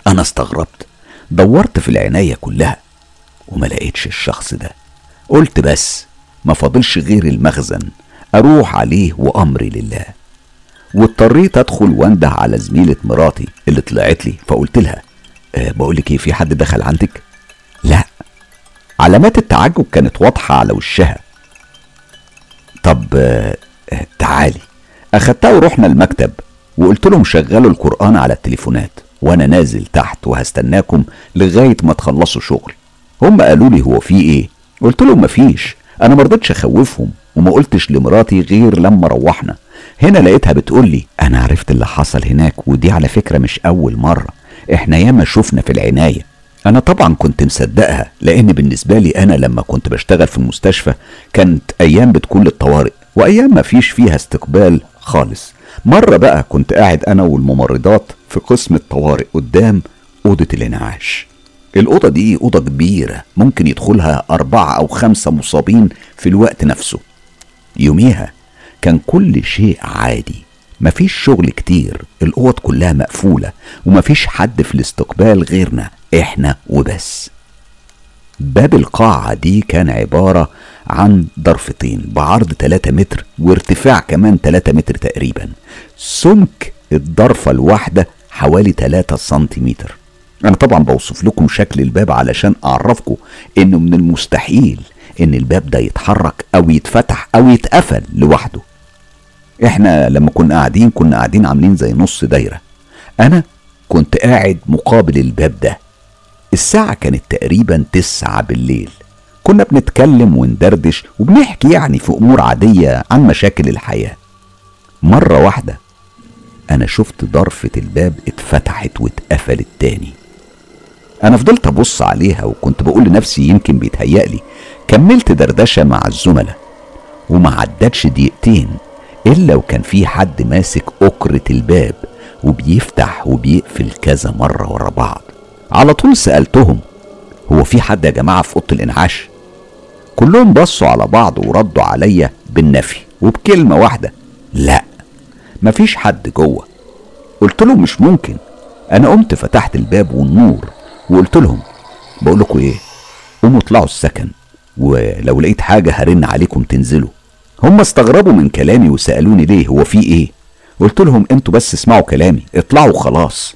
أنا استغربت. دورت في العناية كلها وما لقيتش الشخص ده. قلت بس ما فاضلش غير المخزن. أروح عليه وأمري لله. واضطريت ادخل وانده على زميلة مراتي اللي طلعت لي فقلت لها أه بقول لك إيه في حد دخل عندك؟ لا. علامات التعجب كانت واضحة على وشها. طب أه آه، تعالي. أخدتها ورحنا المكتب وقلت لهم شغلوا القرآن على التليفونات وأنا نازل تحت وهستناكم لغاية ما تخلصوا شغل. هم قالوا لي هو في إيه؟ قلت لهم مفيش. أنا مرضتش أخوفهم وما قلتش لمراتي غير لما روحنا. هنا لقيتها بتقول لي أنا عرفت اللي حصل هناك ودي على فكرة مش أول مرة. إحنا ياما شفنا في العناية. أنا طبعا كنت مصدقها لأن بالنسبة لي أنا لما كنت بشتغل في المستشفى كانت أيام بتكون للطوارئ وأيام ما فيش فيها استقبال خالص. مرة بقى كنت قاعد أنا والممرضات في قسم الطوارئ قدام أوضة الانعاش. الأوضة دي أوضة كبيرة ممكن يدخلها أربعة أو خمسة مصابين في الوقت نفسه. يوميها كان كل شيء عادي. مفيش شغل كتير الأوض كلها مقفولة ومفيش حد في الاستقبال غيرنا إحنا وبس. باب القاعة دي كان عبارة عن ضرفتين بعرض 3 متر وارتفاع كمان 3 متر تقريبا. سمك الضرفة الواحدة حوالي 3 سنتيمتر. أنا طبعا بوصف لكم شكل الباب علشان أعرفكم إنه من المستحيل إن الباب ده يتحرك أو يتفتح أو يتقفل لوحده. إحنا لما كنا قاعدين كنا قاعدين عاملين زي نص دايرة. أنا كنت قاعد مقابل الباب ده. الساعة كانت تقريبا تسعة بالليل. كنا بنتكلم وندردش وبنحكي يعني في أمور عادية عن مشاكل الحياة. مرة واحدة أنا شفت ضرفة الباب اتفتحت واتقفلت تاني. أنا فضلت أبص عليها وكنت بقول لنفسي يمكن بيتهيألي كملت دردشة مع الزملاء وما عدتش دقيقتين إلا وكان في حد ماسك أكرة الباب وبيفتح وبيقفل كذا مرة ورا بعض. على طول سألتهم هو في حد يا جماعة في أوضة الإنعاش؟ كلهم بصوا على بعض وردوا عليا بالنفي وبكلمة واحدة لا مفيش حد جوه. قلت لهم مش ممكن. أنا قمت فتحت الباب والنور وقلت لهم بقول لكم إيه قوموا اطلعوا السكن ولو لقيت حاجة هرن عليكم تنزلوا. هم استغربوا من كلامي وسألوني ليه هو في إيه؟ قلت لهم أنتوا بس اسمعوا كلامي اطلعوا خلاص.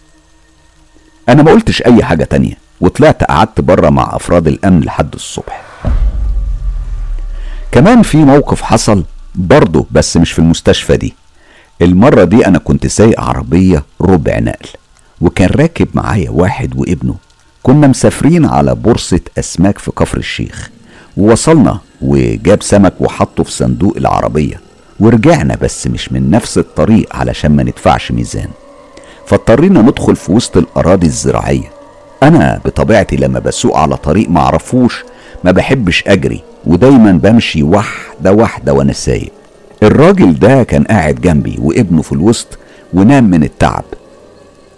أنا ما قلتش أي حاجة تانية وطلعت قعدت بره مع أفراد الأمن لحد الصبح. كمان في موقف حصل برضه بس مش في المستشفى دي. المرة دي أنا كنت سايق عربية ربع نقل وكان راكب معايا واحد وابنه. كنا مسافرين على بورصة أسماك في كفر الشيخ ووصلنا وجاب سمك وحطه في صندوق العربية. ورجعنا بس مش من نفس الطريق علشان ما ندفعش ميزان. فاضطرينا ندخل في وسط الأراضي الزراعية. أنا بطبيعتي لما بسوق على طريق معرفوش ما بحبش أجري ودايما بمشي واحدة واحدة وأنا سايق الراجل ده كان قاعد جنبي وابنه في الوسط ونام من التعب.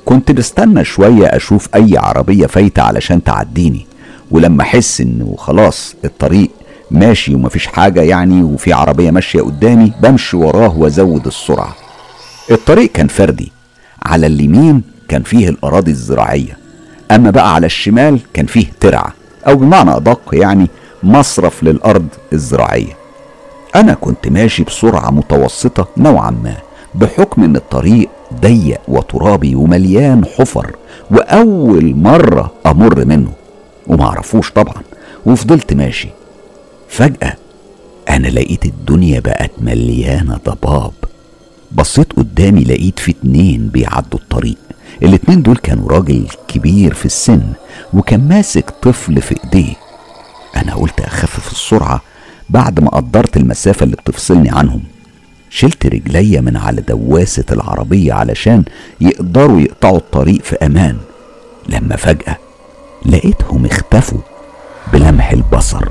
كنت بستنى شوية أشوف أي عربية فايتة علشان تعديني ولما أحس إنه خلاص الطريق ماشي ومفيش حاجة يعني وفي عربية ماشية قدامي بمشي وراه وأزود السرعة. الطريق كان فردي على اليمين كان فيه الأراضي الزراعية. أما بقى على الشمال كان فيه ترعة أو بمعنى أدق يعني مصرف للأرض الزراعية. أنا كنت ماشي بسرعة متوسطة نوعا ما بحكم إن الطريق ضيق وترابي ومليان حفر وأول مرة أمر منه. ومعرفوش طبعا وفضلت ماشي. فجأة أنا لقيت الدنيا بقت مليانة ضباب بصيت قدامي لقيت في اتنين بيعدوا الطريق. الاتنين دول كانوا راجل كبير في السن وكان ماسك طفل في ايديه. أنا قلت أخفف السرعة بعد ما قدرت المسافة اللي بتفصلني عنهم. شلت رجليا من على دواسة العربية علشان يقدروا يقطعوا الطريق في أمان. لما فجأة لقيتهم اختفوا بلمح البصر.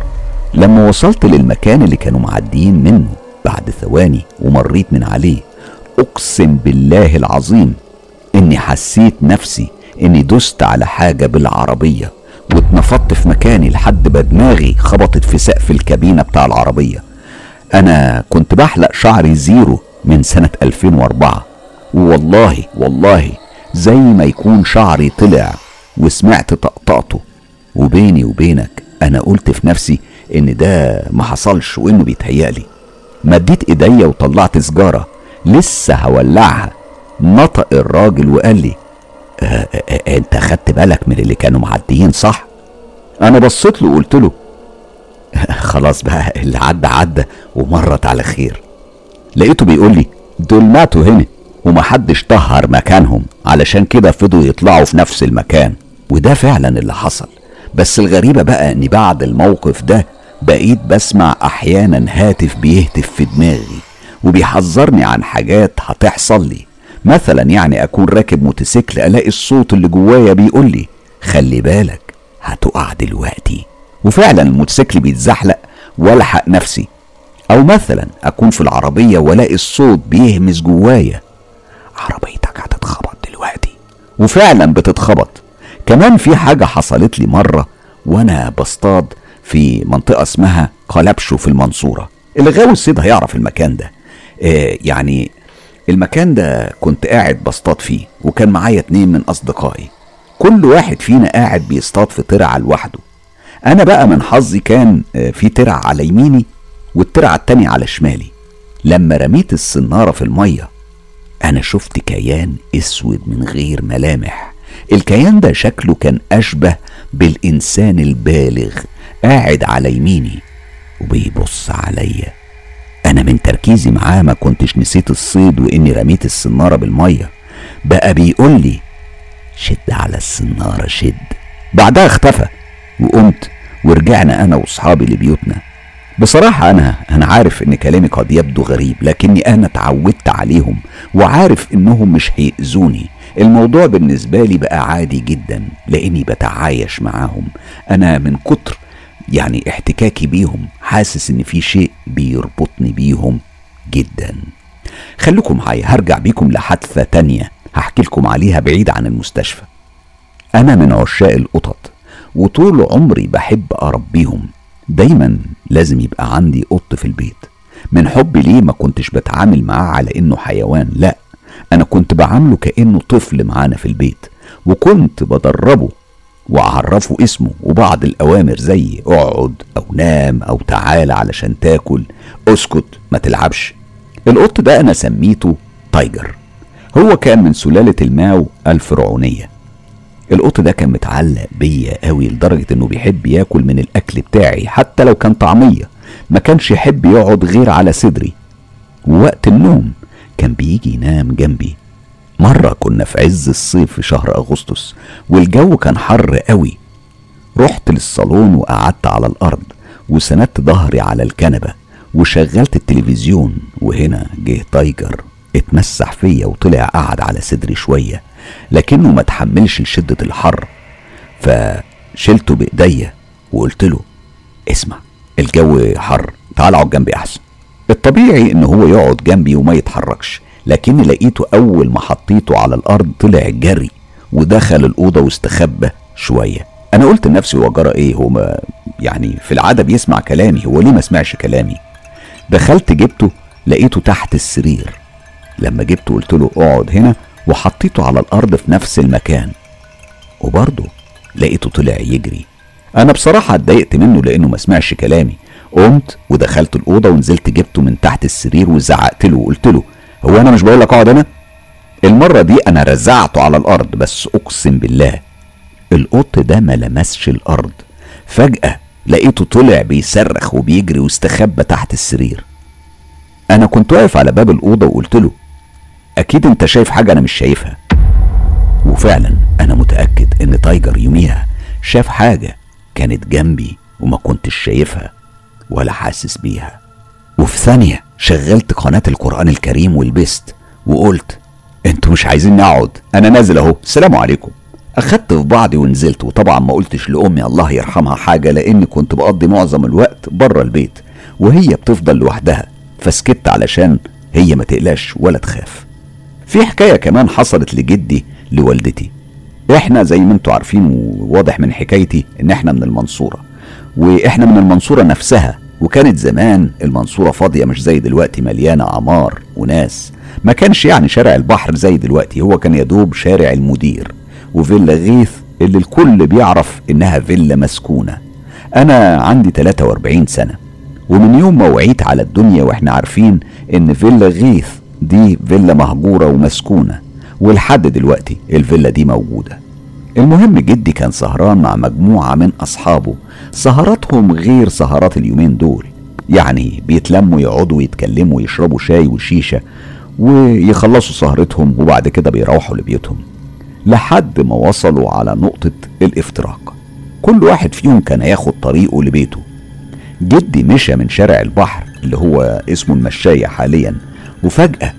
لما وصلت للمكان اللي كانوا معديين منه بعد ثواني ومريت من عليه أقسم بالله العظيم إني حسيت نفسي إني دست على حاجة بالعربية واتنفضت في مكاني لحد ما دماغي خبطت في سقف الكابينة بتاع العربية. أنا كنت بحلق شعري زيرو من سنة 2004 والله والله زي ما يكون شعري طلع وسمعت طقطقته. وبيني وبينك أنا قلت في نفسي إن ده ما حصلش وإنه بيتهيألي. مديت إيديا وطلعت سجارة. لسه هولعها. نطق الراجل وقال لي أه أه أه أنت خدت بالك من اللي كانوا معديين صح؟ أنا بصيت له وقلت له خلاص بقى اللي عدى عدى ومرت على خير. لقيته بيقول لي دول ماتوا هنا ومحدش طهر مكانهم علشان كده فضلوا يطلعوا في نفس المكان. وده فعلا اللي حصل. بس الغريبة بقى اني بعد الموقف ده بقيت بسمع أحيانا هاتف بيهتف في دماغي وبيحذرني عن حاجات هتحصل لي. مثلا يعني أكون راكب موتوسيكل ألاقي الصوت اللي جوايا بيقول لي خلي بالك هتقع دلوقتي. وفعلا الموتوسيكل بيتزحلق والحق نفسي. أو مثلا أكون في العربية وألاقي الصوت بيهمس جوايا عربيتك هتتخبط دلوقتي. وفعلا بتتخبط. كمان في حاجة حصلت لي مرة وأنا بصطاد في منطقة اسمها قلبشو في المنصورة. اللي غاوي الصيد هيعرف المكان ده. آه يعني المكان ده كنت قاعد بصطاد فيه وكان معايا اتنين من أصدقائي. كل واحد فينا قاعد بيصطاد في ترعة لوحده. أنا بقى من حظي كان آه، في ترعة على يميني والترعة التانية على شمالي. لما رميت الصناره في المية أنا شفت كيان أسود من غير ملامح. الكيان ده شكله كان أشبه بالإنسان البالغ قاعد على يميني وبيبص عليا. أنا من تركيزي معاه ما كنتش نسيت الصيد وإني رميت السنارة بالمية. بقى بيقول لي شد على السنارة شد. بعدها اختفى وقمت ورجعنا أنا وأصحابي لبيوتنا. بصراحة أنا أنا عارف إن كلامي قد يبدو غريب لكني أنا اتعودت عليهم وعارف إنهم مش هيأذوني. الموضوع بالنسبة لي بقى عادي جدا لأني بتعايش معاهم. أنا من كتر يعني احتكاكي بيهم حاسس إن في شيء بيربطني بيهم جدا. خليكم معايا هرجع بيكم لحادثة تانية هحكي لكم عليها بعيد عن المستشفى. أنا من عشاق القطط وطول عمري بحب أربيهم. دايما لازم يبقى عندي قط في البيت. من حبي ليه ما كنتش بتعامل معاه على إنه حيوان لأ أنا كنت بعامله كأنه طفل معانا في البيت وكنت بدربه وأعرفه اسمه وبعض الأوامر زي اقعد أو نام أو تعالى علشان تاكل اسكت ما تلعبش. القط ده أنا سميته تايجر. هو كان من سلالة الماو الفرعونية. القط ده كان متعلق بيا قوي لدرجة إنه بيحب ياكل من الأكل بتاعي حتى لو كان طعمية. ما كانش يحب يقعد غير على صدري. ووقت النوم كان بيجي ينام جنبي. مرة كنا في عز الصيف في شهر أغسطس والجو كان حر قوي. رحت للصالون وقعدت على الأرض وسندت ظهري على الكنبة وشغلت التلفزيون وهنا جه تايجر اتمسح فيا وطلع قعد على صدري شوية لكنه ما تحملش لشدة الحر. فشلته بإيديا وقلت له اسمع الجو حر تعال اقعد جنبي أحسن. الطبيعي إن هو يقعد جنبي وما يتحركش. لكني لقيته أول ما حطيته على الأرض طلع جري ودخل الأوضة واستخبى شوية. أنا قلت لنفسي هو جرى إيه؟ هو ما يعني في العادة بيسمع كلامي هو ليه ما سمعش كلامي؟ دخلت جبته لقيته تحت السرير. لما جبته قلت له اقعد هنا وحطيته على الأرض في نفس المكان. وبرضه لقيته طلع يجري. أنا بصراحة اتضايقت منه لأنه ما سمعش كلامي. قمت ودخلت الأوضة ونزلت جبته من تحت السرير وزعقت له وقلت له هو أنا مش بقول لك أقعد هنا؟ المرة دي أنا رزعته على الأرض بس أقسم بالله القط ده ما لمسش الأرض. فجأة لقيته طلع بيصرخ وبيجري واستخبى تحت السرير. أنا كنت واقف على باب الأوضة وقلت له أكيد أنت شايف حاجة أنا مش شايفها. وفعلا أنا متأكد إن تايجر يوميها شاف حاجة كانت جنبي وما كنتش شايفها ولا حاسس بيها. وفي ثانية شغلت قناة القرآن الكريم ولبست وقلت أنتوا مش عايزين نقعد أنا نازل أهو السلام عليكم. أخدت في بعضي ونزلت وطبعا ما قلتش لأمي الله يرحمها حاجة لأني كنت بقضي معظم الوقت بره البيت وهي بتفضل لوحدها فسكت علشان هي ما تقلقش ولا تخاف. في حكاية كمان حصلت لجدي لوالدتي. إحنا زي ما أنتوا عارفين وواضح من حكايتي إن إحنا من المنصورة وإحنا من المنصورة نفسها. وكانت زمان المنصورة فاضية مش زي دلوقتي مليانة عمار وناس. ما كانش يعني شارع البحر زي دلوقتي هو كان يدوب شارع المدير. وفيلا غيث اللي الكل بيعرف إنها فيلا مسكونة. أنا عندي 43 سنة ومن يوم ما وعيت على الدنيا وإحنا عارفين إن فيلا غيث دي فيلا مهجورة ومسكونة ولحد دلوقتي الفيلا دي موجودة. المهم جدي كان سهران مع مجموعة من أصحابه سهراتهم غير سهرات اليومين دول. يعني بيتلموا يقعدوا يتكلموا يشربوا شاي وشيشة ويخلصوا سهرتهم وبعد كده بيروحوا لبيوتهم. لحد ما وصلوا على نقطة الافتراق. كل واحد فيهم كان ياخد طريقه لبيته. جدي مشى من شارع البحر اللي هو اسمه المشاية حاليا وفجأة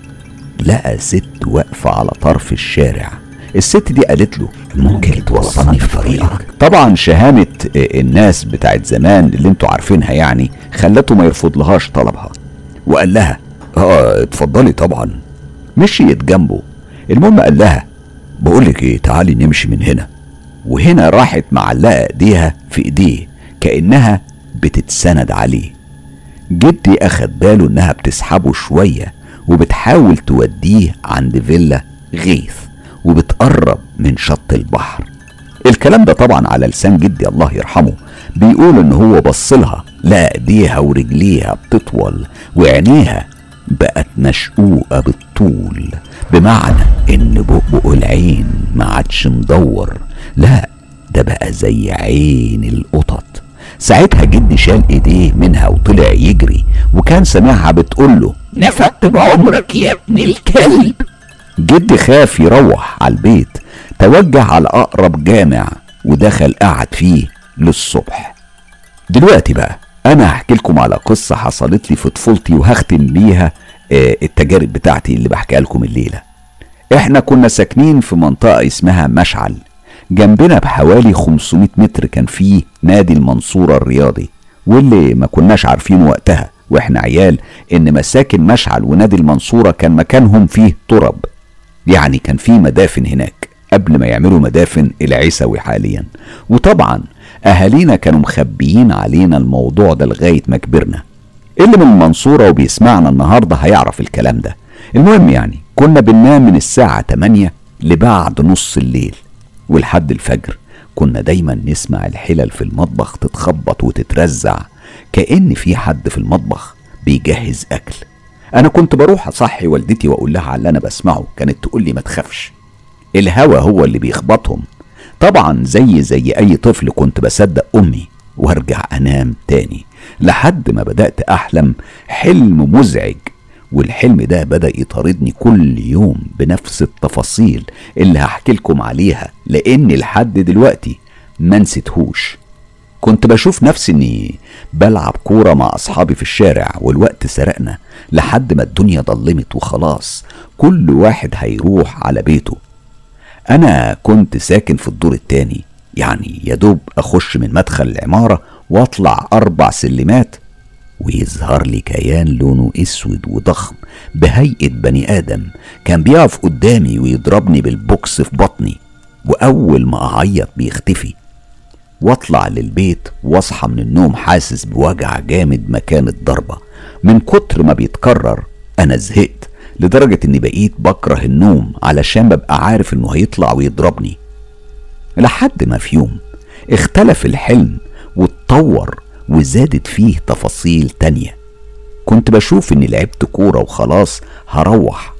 لقى ست واقفة على طرف الشارع. الست دي قالت له
ممكن توصلني في طريقك.
طبعا شهامة الناس بتاعت زمان اللي أنتوا عارفينها يعني خلته ما يرفض لهاش طلبها. وقال لها آه اتفضلي طبعا. مشيت جنبه. المهم قال لها بقولك إيه تعالي نمشي من هنا. وهنا راحت معلقة إيديها في إيديه كأنها بتتسند عليه. جدي أخد باله إنها بتسحبه شوية وبتحاول توديه عند فيلا غيث. وبتقرب من شط البحر. الكلام ده طبعا على لسان جدي الله يرحمه بيقول إن هو بصلها لا إيديها ورجليها بتطول وعينيها بقت مشقوقة بالطول بمعنى إن بؤبؤ العين ما عادش مدور. لا ده بقى زي عين القطط. ساعتها جدي شال إيديه منها وطلع يجري وكان سامعها بتقول له
نفدت بعمرك يا ابن الكلب.
جدي خاف يروح على البيت توجه على أقرب جامع ودخل قعد فيه للصبح. دلوقتي بقى أنا هحكي لكم على قصة حصلت لي في طفولتي وهختم بيها آه، التجارب بتاعتي اللي بحكيها لكم الليلة. إحنا كنا ساكنين في منطقة اسمها مشعل. جنبنا بحوالي 500 متر كان فيه نادي المنصورة الرياضي واللي ما كناش عارفين وقتها وإحنا عيال إن مساكن مشعل ونادي المنصورة كان مكانهم فيه ترب يعني كان في مدافن هناك قبل ما يعملوا مدافن العيسوي حاليا. وطبعا أهالينا كانوا مخبيين علينا الموضوع ده لغاية ما كبرنا. اللي من المنصورة وبيسمعنا النهارده هيعرف الكلام ده. المهم يعني كنا بننام من الساعة 8 لبعد نص الليل. ولحد الفجر كنا دايما نسمع الحلل في المطبخ تتخبط وتترزع. كأن في حد في المطبخ بيجهز أكل. أنا كنت بروح أصحي والدتي وأقول لها على اللي أنا بسمعه كانت تقول لي ما تخافش. الهوا هو اللي بيخبطهم. طبعا زي زي أي طفل كنت بصدق أمي وأرجع أنام تاني. لحد ما بدأت أحلم حلم مزعج والحلم ده بدأ يطاردني كل يوم بنفس التفاصيل اللي هحكي لكم عليها لأني لحد دلوقتي ما نسيتهوش. كنت بشوف نفسي إني بلعب كورة مع أصحابي في الشارع والوقت سرقنا لحد ما الدنيا ضلمت وخلاص كل واحد هيروح على بيته. أنا كنت ساكن في الدور التاني يعني يدوب أخش من مدخل العمارة وأطلع أربع سلمات ويظهر لي كيان لونه أسود وضخم بهيئة بني آدم كان بيقف قدامي ويضربني بالبوكس في بطني وأول ما أعيط بيختفي واطلع للبيت واصحى من النوم حاسس بوجع جامد مكان الضربة. من كتر ما بيتكرر أنا زهقت لدرجة إني بقيت بكره النوم علشان ببقى عارف إنه هيطلع ويضربني. لحد ما في يوم اختلف الحلم واتطور وزادت فيه تفاصيل تانية. كنت بشوف إني لعبت كورة وخلاص هروح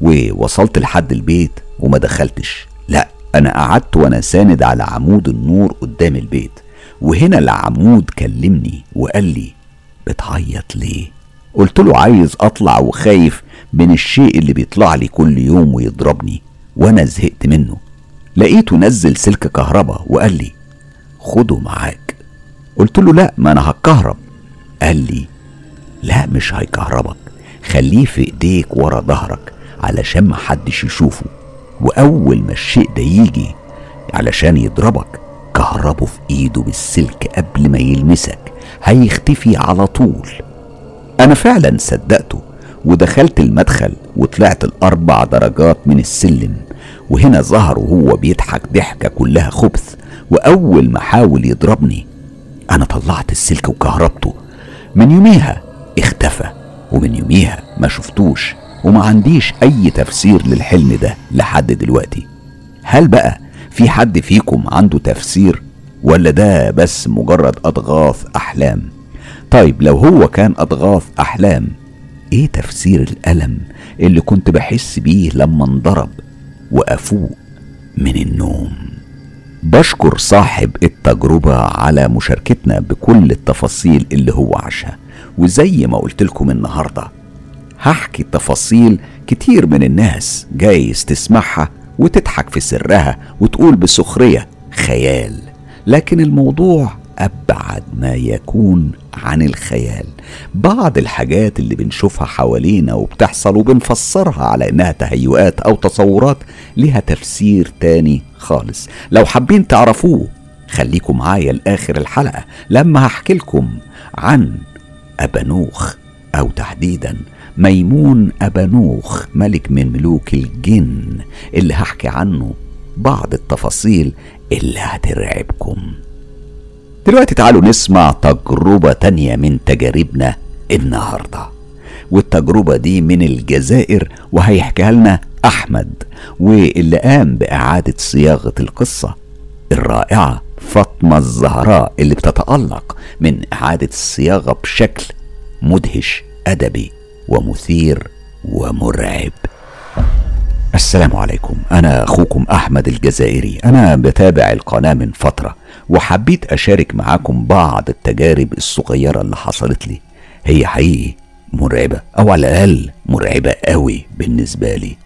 ووصلت لحد البيت وما دخلتش. لا أنا قعدت وأنا ساند على عمود النور قدام البيت وهنا العمود كلمني وقال لي بتعيط ليه؟ قلت له عايز أطلع وخايف من الشيء اللي بيطلع لي كل يوم ويضربني. وأنا زهقت منه. لقيته نزل سلك كهرباء وقال لي خده معاك. قلت له لا ما أنا هتكهرب. قال لي لا مش هيكهربك خليه في إيديك ورا ظهرك علشان محدش يشوفه. وأول ما الشيء ده يجي علشان يضربك كهربه في إيده بالسلك قبل ما يلمسك هيختفي على طول. أنا فعلا صدقته ودخلت المدخل وطلعت الأربع درجات من السلم وهنا ظهر وهو بيضحك ضحكة كلها خبث وأول ما حاول يضربني أنا طلعت السلك وكهربته. من يوميها اختفى ومن يوميها ما شفتوش. وما عنديش أي تفسير للحلم ده لحد دلوقتي. هل بقى في حد فيكم عنده تفسير ولا ده بس مجرد أضغاث أحلام؟ طيب لو هو كان أضغاث أحلام إيه تفسير الألم اللي كنت بحس بيه لما انضرب وأفوق من النوم؟ بشكر صاحب التجربة على مشاركتنا بكل التفاصيل اللي هو عاشها. وزي ما قلت لكم النهاردة هحكي تفاصيل كتير من الناس جايز تسمعها وتضحك في سرها وتقول بسخرية خيال. لكن الموضوع أبعد ما يكون عن الخيال. بعض الحاجات اللي بنشوفها حوالينا وبتحصل وبنفسرها على إنها تهيؤات أو تصورات لها تفسير تاني خالص. لو حابين تعرفوه خليكم معايا لآخر الحلقة. لما هحكي لكم عن أبانوخ أو تحديدا ميمون أبانوخ ملك من ملوك الجن اللي هحكي عنه بعض التفاصيل اللي هترعبكم. دلوقتي تعالوا نسمع تجربة تانية من تجاربنا النهاردة. والتجربة دي من الجزائر وهيحكيها لنا أحمد واللي قام بإعادة صياغة القصة الرائعة فاطمة الزهراء اللي بتتألق من إعادة الصياغة بشكل مدهش أدبي. ومثير ومرعب. السلام عليكم. أنا أخوكم أحمد الجزائري. أنا بتابع القناة من فترة وحبيت أشارك معاكم بعض التجارب الصغيرة اللي حصلت لي. هي حقيقي مرعبة أو على الأقل مرعبة قوي بالنسبة لي.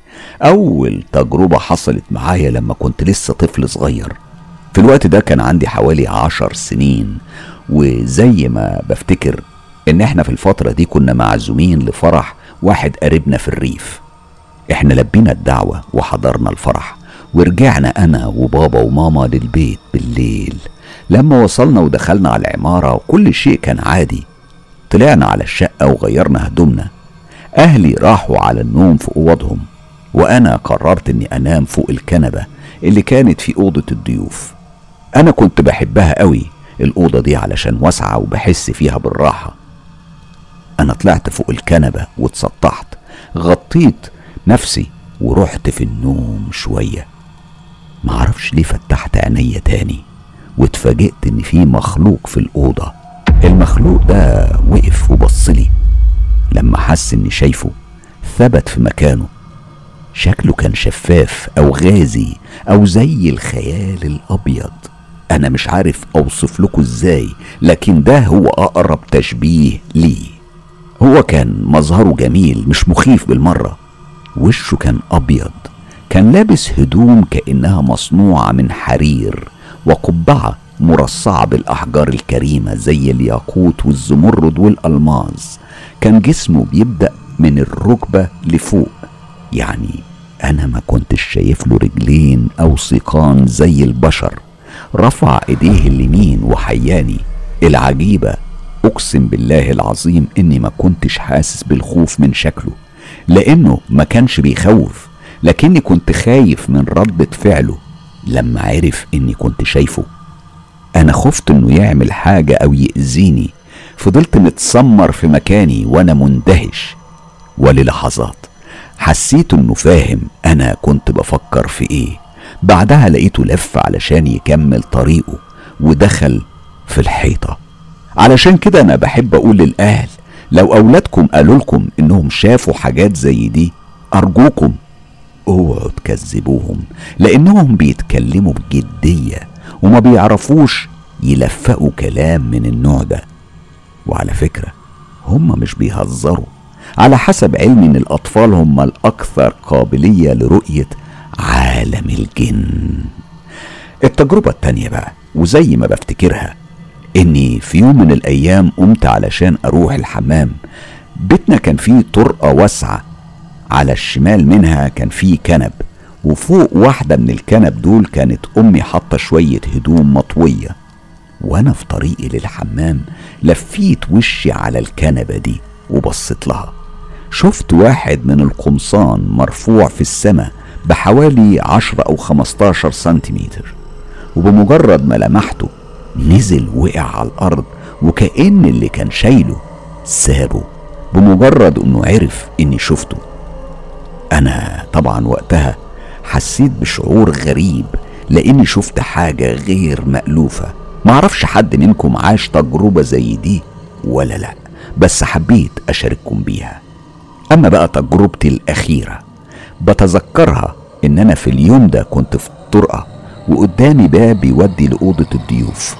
أول تجربة حصلت معايا لما كنت لسه طفل صغير. في الوقت ده كان عندي حوالي عشر سنين وزي ما بفتكر إن إحنا في الفترة دي كنا معزومين لفرح واحد قريبنا في الريف. إحنا لبينا الدعوة وحضرنا الفرح ورجعنا أنا وبابا وماما للبيت بالليل. لما وصلنا ودخلنا على العمارة وكل شيء كان عادي طلعنا على الشقة وغيرنا هدومنا. أهلي راحوا على النوم في أوضهم وأنا قررت إني أنام فوق الكنبة اللي كانت في أوضة الضيوف. أنا كنت بحبها قوي الأوضة دي علشان واسعة وبحس فيها بالراحة. أنا طلعت فوق الكنبة واتسطحت غطيت نفسي ورحت في النوم شوية. معرفش ليه فتحت عينيا تاني واتفاجئت إن في مخلوق في الأوضة. المخلوق ده وقف وبصلي لما حس إني شايفه ثبت في مكانه. شكله كان شفاف أو غازي أو زي الخيال الأبيض. أنا مش عارف أوصف لكم إزاي لكن ده هو أقرب تشبيه ليه هو كان مظهره جميل مش مخيف بالمرة. وشه كان أبيض كان لابس هدوم كأنها مصنوعة من حرير وقبعة مرصعة بالأحجار الكريمة زي الياقوت والزمرد والألماظ. كان جسمه بيبدأ من الركبة لفوق. يعني أنا ما كنتش شايف له رجلين أو سيقان زي البشر. رفع إيديه اليمين وحياني. العجيبة أقسم بالله العظيم إني ما كنتش حاسس بالخوف من شكله لأنه ما كانش بيخوف لكني كنت خايف من ردة فعله لما عرف إني كنت شايفه. أنا خفت إنه يعمل حاجة أو يأذيني فضلت متسمر في مكاني وأنا مندهش. وللحظات حسيت إنه فاهم أنا كنت بفكر في إيه. بعدها لقيته لف علشان يكمل طريقه ودخل في الحيطة. علشان كده أنا بحب أقول للأهل لو أولادكم قالوا لكم إنهم شافوا حاجات زي دي أرجوكم أوعوا تكذبوهم لأنهم بيتكلموا بجدية وما بيعرفوش يلفقوا كلام من النوع ده. وعلى فكرة هم مش بيهزروا على حسب علمي إن الأطفال هم الأكثر قابلية لرؤية عالم الجن. التجربة التانية بقى وزي ما بفتكرها إني في يوم من الأيام قمت علشان أروح الحمام. بيتنا كان فيه طرقة واسعة. على الشمال منها كان فيه كنب. وفوق واحدة من الكنب دول كانت أمي حاطة شوية هدوم مطوية. وأنا في طريقي للحمام لفيت وشي على الكنبة دي وبصيت لها. شفت واحد من القمصان مرفوع في السماء بحوالي عشرة أو خمستاشر سنتيمتر. وبمجرد ما لمحته نزل وقع على الأرض وكأن اللي كان شايله سابه بمجرد إنه عرف إني شفته. أنا طبعا وقتها حسيت بشعور غريب لأني شفت حاجة غير مألوفة. معرفش حد منكم عاش تجربة زي دي ولا لأ بس حبيت أشارككم بيها. أما بقى تجربتي الأخيرة بتذكرها إن أنا في اليوم ده كنت في الطرقه وقدامي باب يودي لأوضة الضيوف.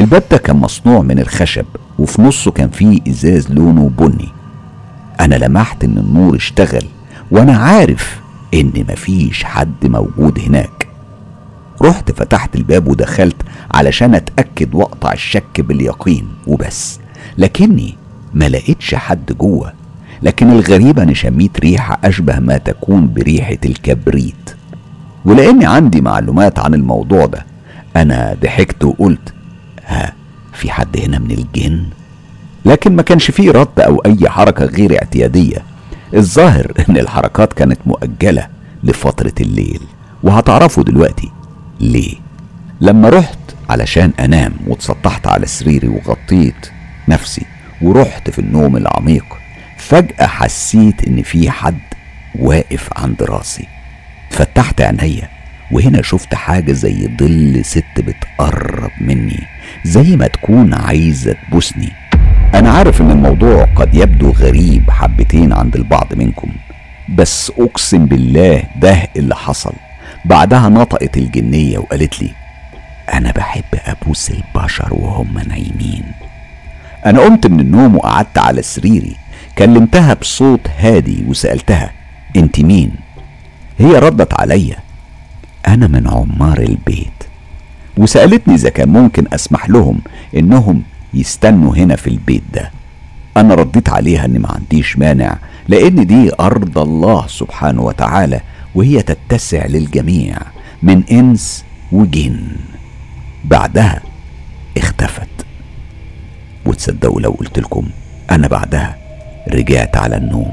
الباب ده كان مصنوع من الخشب وفي نصه كان فيه إزاز لونه بني. أنا لمحت إن النور اشتغل وأنا عارف إن مفيش حد موجود هناك. رحت فتحت الباب ودخلت علشان أتأكد وأقطع الشك باليقين وبس. لكني ما لقيتش حد جوه. لكن الغريب اني شميت ريحة أشبه ما تكون بريحة الكبريت. ولأني عندي معلومات عن الموضوع ده أنا ضحكت وقلت ها في حد هنا من الجن؟ لكن ما كانش فيه رد أو أي حركة غير اعتيادية. الظاهر إن الحركات كانت مؤجلة لفترة الليل وهتعرفوا دلوقتي. ليه؟ لما رحت علشان أنام واتسطحت على سريري وغطيت نفسي ورحت في النوم العميق فجأة حسيت إن في حد واقف عند راسي. فتحت عينيا. وهنا شفت حاجة زي ظل ست بتقرب مني زي ما تكون عايزة تبوسني. أنا عارف إن الموضوع قد يبدو غريب حبتين عند البعض منكم بس أقسم بالله ده اللي حصل. بعدها نطقت الجنية وقالت لي أنا بحب أبوس البشر وهم نايمين. أنا قمت من النوم وقعدت على سريري كلمتها بصوت هادي وسألتها أنت مين؟ هي ردت عليا أنا من عمار البيت. وسألتني إذا كان ممكن أسمح لهم إنهم يستنوا هنا في البيت ده. أنا رديت عليها إني ما عنديش مانع لأن دي أرض الله سبحانه وتعالى وهي تتسع للجميع من إنس وجن. بعدها اختفت. وتصدقوا لو قلت لكم أنا بعدها رجعت على النوم.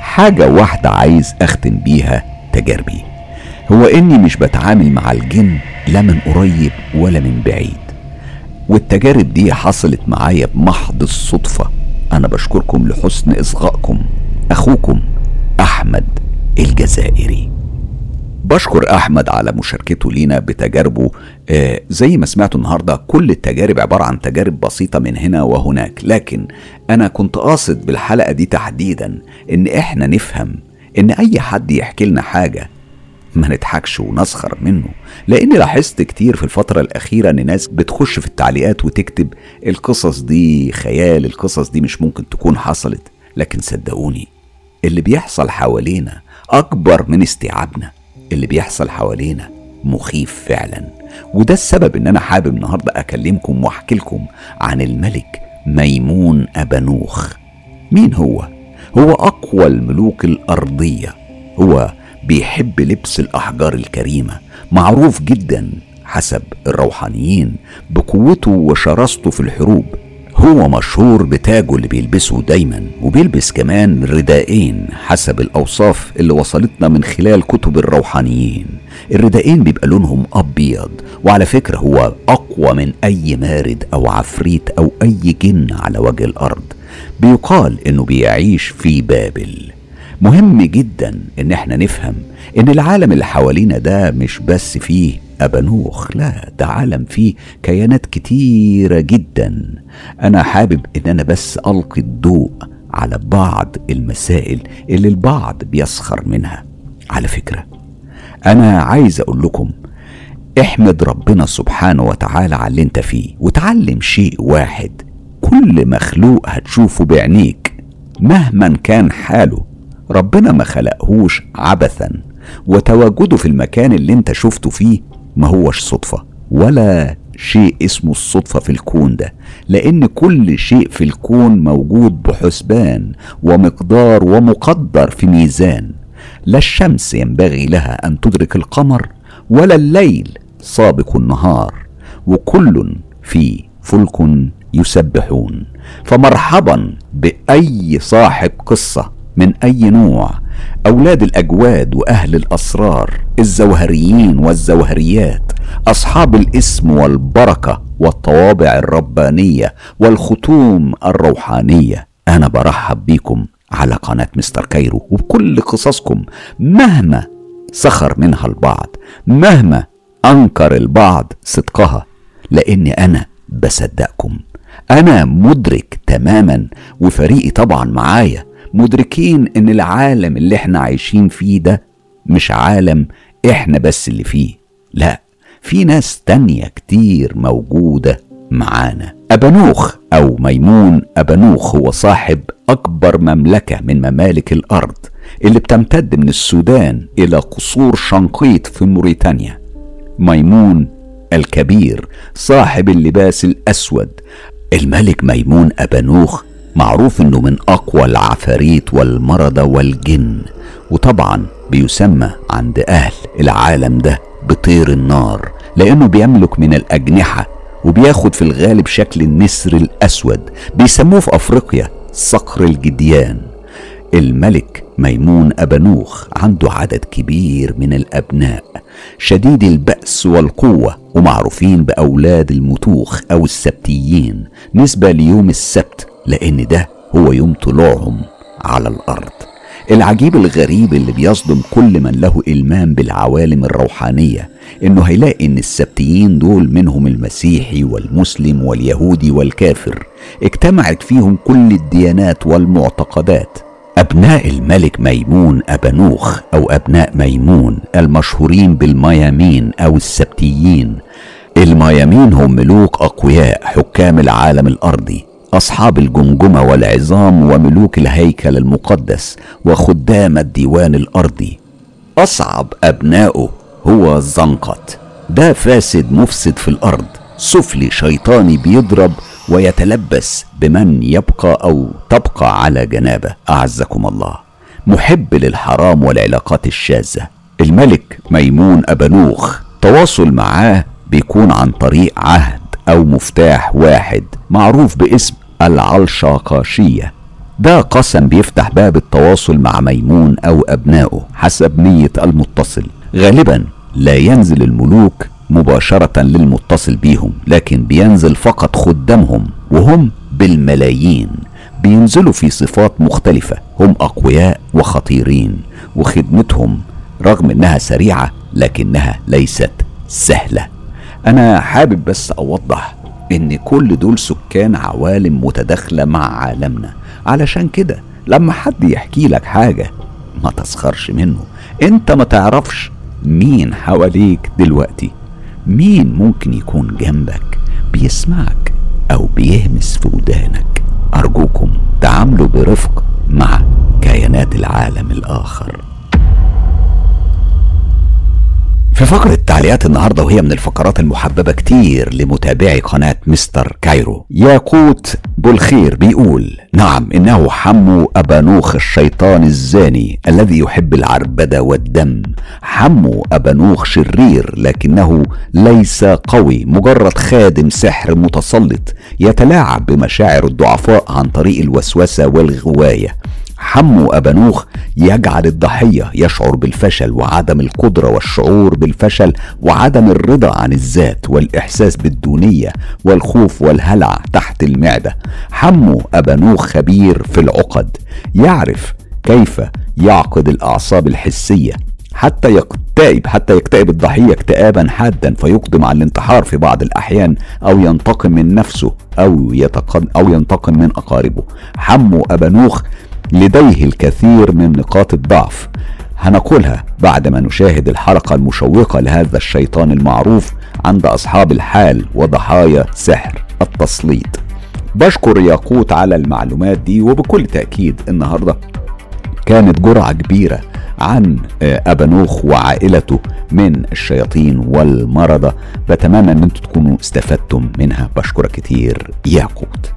حاجة واحدة عايز أختم بيها تجاربي. هو إني مش بتعامل مع الجن لا من قريب ولا من بعيد. والتجارب دي حصلت معايا بمحض الصدفة. أنا بشكركم لحسن إصغائكم. أخوكم أحمد الجزائري. بشكر أحمد على مشاركته لينا بتجاربه. آه زي ما سمعتوا النهارده كل التجارب عبارة عن تجارب بسيطة من هنا وهناك. لكن أنا كنت قاصد بالحلقة دي تحديدا إن إحنا نفهم إن أي حد يحكي لنا حاجة ما نضحكش ونسخر منه لأني لاحظت كتير في الفترة الأخيرة إن ناس بتخش في التعليقات وتكتب القصص دي خيال القصص دي مش ممكن تكون حصلت. لكن صدقوني اللي بيحصل حوالينا أكبر من استيعابنا. اللي بيحصل حوالينا مخيف فعلا. وده السبب إن أنا حابب النهارده أكلمكم وأحكي لكم عن الملك ميمون أبانوخ. مين هو؟ هو أقوى الملوك الأرضية. هو بيحب لبس الأحجار الكريمة معروف جدا حسب الروحانيين بقوته وشراسته في الحروب. هو مشهور بتاجه اللي بيلبسه دايما وبيلبس كمان رداءين حسب الأوصاف اللي وصلتنا من خلال كتب الروحانيين. الرداءين بيبقى لونهم أبيض وعلى فكرة هو أقوى من أي مارد أو عفريت أو أي جن على وجه الأرض. بيقال إنه بيعيش في بابل. مهم جدا إن إحنا نفهم إن العالم اللي حوالينا ده مش بس فيه أبانوخ لا ده عالم فيه كيانات كتيرة جدا. أنا حابب إن أنا بس ألقي الضوء على بعض المسائل اللي البعض بيسخر منها. على فكرة أنا عايز أقول لكم احمد ربنا سبحانه وتعالى على اللي أنت فيه وتعلم شيء واحد. كل مخلوق هتشوفه بعينيك مهما كان حاله. ربنا ما خلقهوش عبثا وتواجده في المكان اللي انت شفته فيه ما هوش صدفة ولا شيء اسمه الصدفة في الكون ده لأن كل شيء في الكون موجود بحسبان ومقدار ومقدر في ميزان. لا الشمس ينبغي لها أن تدرك القمر ولا الليل سابق النهار وكل في فلك يسبحون. فمرحبا بأي صاحب قصة من أي نوع؟ أولاد الأجواد وأهل الأسرار الزوهريين والزوهريات أصحاب الاسم والبركة والطوابع الربانية والختوم الروحانية. أنا برحب بيكم على قناة مستر كايرو وبكل قصصكم مهما سخر منها البعض مهما أنكر البعض صدقها لأني أنا بصدقكم. أنا مدرك تماما وفريقي طبعا معايا مدركين إن العالم اللي إحنا عايشين فيه ده مش عالم إحنا بس اللي فيه. لا في ناس تانية كتير موجودة معانا. أبنوخ أو ميمون أبنوخ هو صاحب أكبر مملكة من ممالك الأرض اللي بتمتد من السودان إلى قصور شنقيط في موريتانيا. ميمون الكبير صاحب اللباس الأسود. الملك ميمون أبنوخ معروف إنه من أقوى العفاريت والمرضى والجن وطبعا بيسمى عند أهل العالم ده بطير النار لأنه بيملك من الأجنحة وبياخد في الغالب شكل النسر الأسود بيسموه في أفريقيا صقر الجديان. الملك ميمون أبنوخ عنده عدد كبير من الأبناء شديد البأس والقوة ومعروفين بأولاد المتوخ أو السبتيين نسبة ليوم السبت لأن ده هو يوم طلوعهم على الأرض. العجيب الغريب اللي بيصدم كل من له إلمام بالعوالم الروحانية إنه هيلاقي إن السبتيين دول منهم المسيحي والمسلم واليهودي والكافر اجتمعت فيهم كل الديانات والمعتقدات. أبناء الملك ميمون أبنوخ أو أبناء ميمون المشهورين بالميامين أو السبتيين. الميامين هم ملوك أقوياء حكام العالم الأرضي. أصحاب الجمجمة والعظام وملوك الهيكل المقدس وخدام الديوان الأرضي. أصعب أبنائه هو الزنقط ده فاسد مفسد في الأرض. سفلي شيطاني بيضرب ويتلبس بمن يبقى أو تبقى على جنابه. أعزكم الله. محب للحرام والعلاقات الشاذة. الملك ميمون أبنوخ تواصل معاه بيكون عن طريق عهد أو مفتاح واحد. معروف باسم العلشاقاشية. ده قسم بيفتح باب التواصل مع ميمون أو أبنائه حسب نية المتصل. غالبا لا ينزل الملوك مباشرة للمتصل بيهم لكن بينزل فقط خدامهم وهم بالملايين. بينزلوا في صفات مختلفة. هم أقوياء وخطيرين وخدمتهم رغم إنها سريعة لكنها ليست سهلة. أنا حابب بس أوضح إن كل دول سكان عوالم متداخلة مع عالمنا. علشان كده لما حد يحكي لك حاجة ما تسخرش منه. أنت ما تعرفش مين حواليك دلوقتي. مين ممكن يكون جنبك بيسمعك أو بيهمس في ودانك. أرجوكم تعاملوا برفق مع كيانات العالم الآخر. في فقرة تعليقات النهاردة وهي من الفقرات المحببة كتير لمتابعي قناة مستر كايرو. ياقوت بالخير بيقول نعم إنه حمو أبانوخ الشيطان الزاني الذي يحب العربدة والدم. حمو أبانوخ شرير لكنه ليس قوي. مجرد خادم سحر متسلط يتلاعب بمشاعر الضعفاء عن طريق الوسوسة والغواية. حمو أبانوخ يجعل الضحية يشعر بالفشل وعدم القدرة والشعور بالفشل وعدم الرضا عن الذات والإحساس بالدونية والخوف والهلع تحت المعدة. حمو أبانوخ خبير في العقد يعرف كيف يعقد الأعصاب الحسية. حتى يكتئب حتى يكتئب الضحية اكتئابا حادا فيقدم على الانتحار في بعض الأحيان أو ينتقم من نفسه أو يتقن أو ينتقم من أقاربه. حمو أبانوخ لديه الكثير من نقاط الضعف. هنقولها بعد ما نشاهد الحلقة المشوقة لهذا الشيطان المعروف عند أصحاب الحال وضحايا سحر التسليط بشكر ياقوت على المعلومات دي وبكل تأكيد النهاردة كانت جرعة كبيرة عن أبنوخ وعائلته من الشياطين والمرضى بتمنى إن أنتم تكونوا استفدتم منها. بشكرك كتير ياقوت.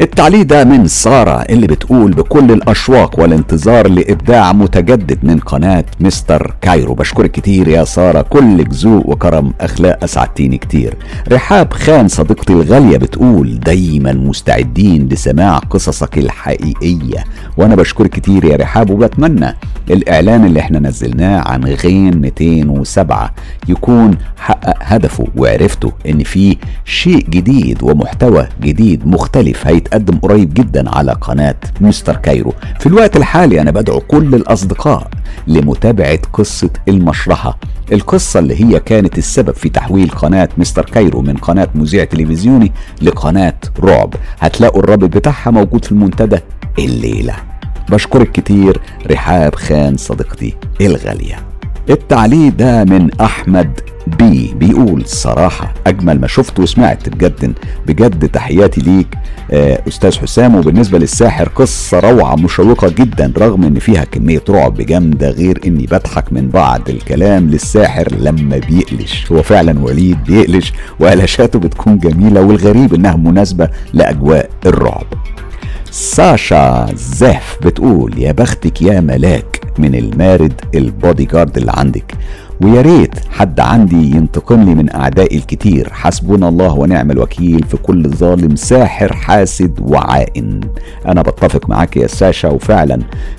التعليق ده من سارة اللي بتقول بكل الأشواق والانتظار لإبداع متجدد من قناة مستر كايرو. بشكرك كتير يا سارة كلك ذوق وكرم أخلاق أسعدتيني كتير. رحاب خان صديقتي الغالية بتقول دايما مستعدين لسماع قصصك الحقيقية. وأنا بشكرك كتير يا رحاب وبتمنى الإعلان اللي إحنا نزلناه عن غين 207 يكون حقق هدفه وعرفته إن فيه شيء جديد ومحتوى جديد مختلف هيتقدم قريب جدا على قناة مستر كايرو. في الوقت الحالي أنا بدعو كل الأصدقاء لمتابعة قصة المشرحة. القصة اللي هي كانت السبب في تحويل قناة مستر كايرو من قناة مذيع تلفزيوني لقناة رعب. هتلاقوا الرابط بتاعها موجود في المنتدى الليلة. بشكرك كتير رحاب خان صديقتي الغالية. التعليق ده من أحمد بي. بيقول صراحة أجمل ما شفته وسمعت بجد بجد تحياتي ليك آه، أستاذ حسام. وبالنسبة للساحر قصة روعة مشوقة جدا رغم إن فيها كمية رعب جامدة غير إني بضحك من بعض الكلام. للساحر لما بيقلش هو فعلا وليد بيقلش وقلشاته بتكون جميلة والغريب إنها مناسبة لأجواء الرعب. ساشا زاف بتقول يا بختك يا ملاك من المارد البودي جارد اللي عندك. ويا ريت حد عندي ينتقم لي من أعدائي الكتير. حسبنا الله ونعم الوكيل في كل ظالم ساحر حاسد وعائن. أنا بتفق معاك يا ساشا وفعلا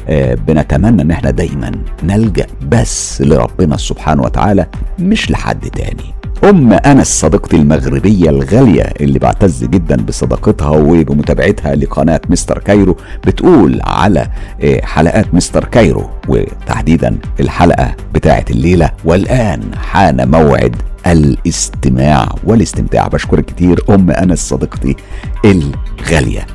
آه بنتمنى إن إحنا دايما نلجأ بس لربنا سبحانه وتعالى مش لحد تاني. أم أنس صديقتي المغربية الغالية اللي بعتز جدا بصداقتها وبمتابعتها لقناة مستر كايرو بتقول على آه، حلقات مستر كايرو وتحديدا الحلقة بتاعت الليلة. والآن حان موعد الاستماع والاستمتاع. بشكرك كتير أم أنس صديقتي الغالية.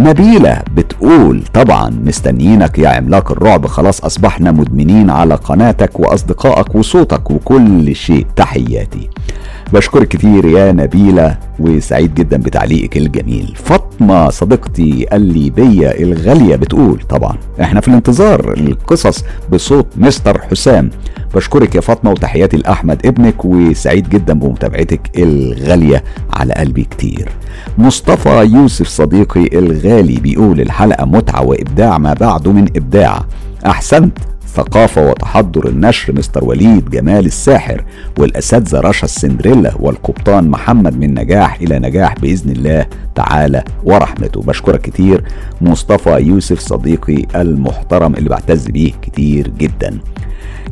نبيلة بتقول طبعا مستنيينك يا عملاق الرعب خلاص أصبحنا مدمنين على قناتك وأصدقائك وصوتك وكل شيء. تحياتي. بشكرك كتير يا نبيلة وسعيد جدا بتعليقك الجميل. فاطمة صديقتي الليبية الغالية بتقول طبعا إحنا في الانتظار القصص بصوت مستر حسام. بشكرك يا فاطمة وتحياتي لأحمد ابنك وسعيد جدا بمتابعتك الغالية على قلبي كتير. مصطفى يوسف صديقي الغالي بيقول الحلقة متعة وإبداع ما بعده من إبداع. أحسنت ثقافة وتحضر النشر مستر وليد جمال الساحر والأساتذة رشا السندريلا والقبطان محمد من نجاح إلى نجاح بإذن الله تعالى ورحمته. بشكرك كتير مصطفى يوسف صديقي المحترم اللي بعتز بيه كتير جدا.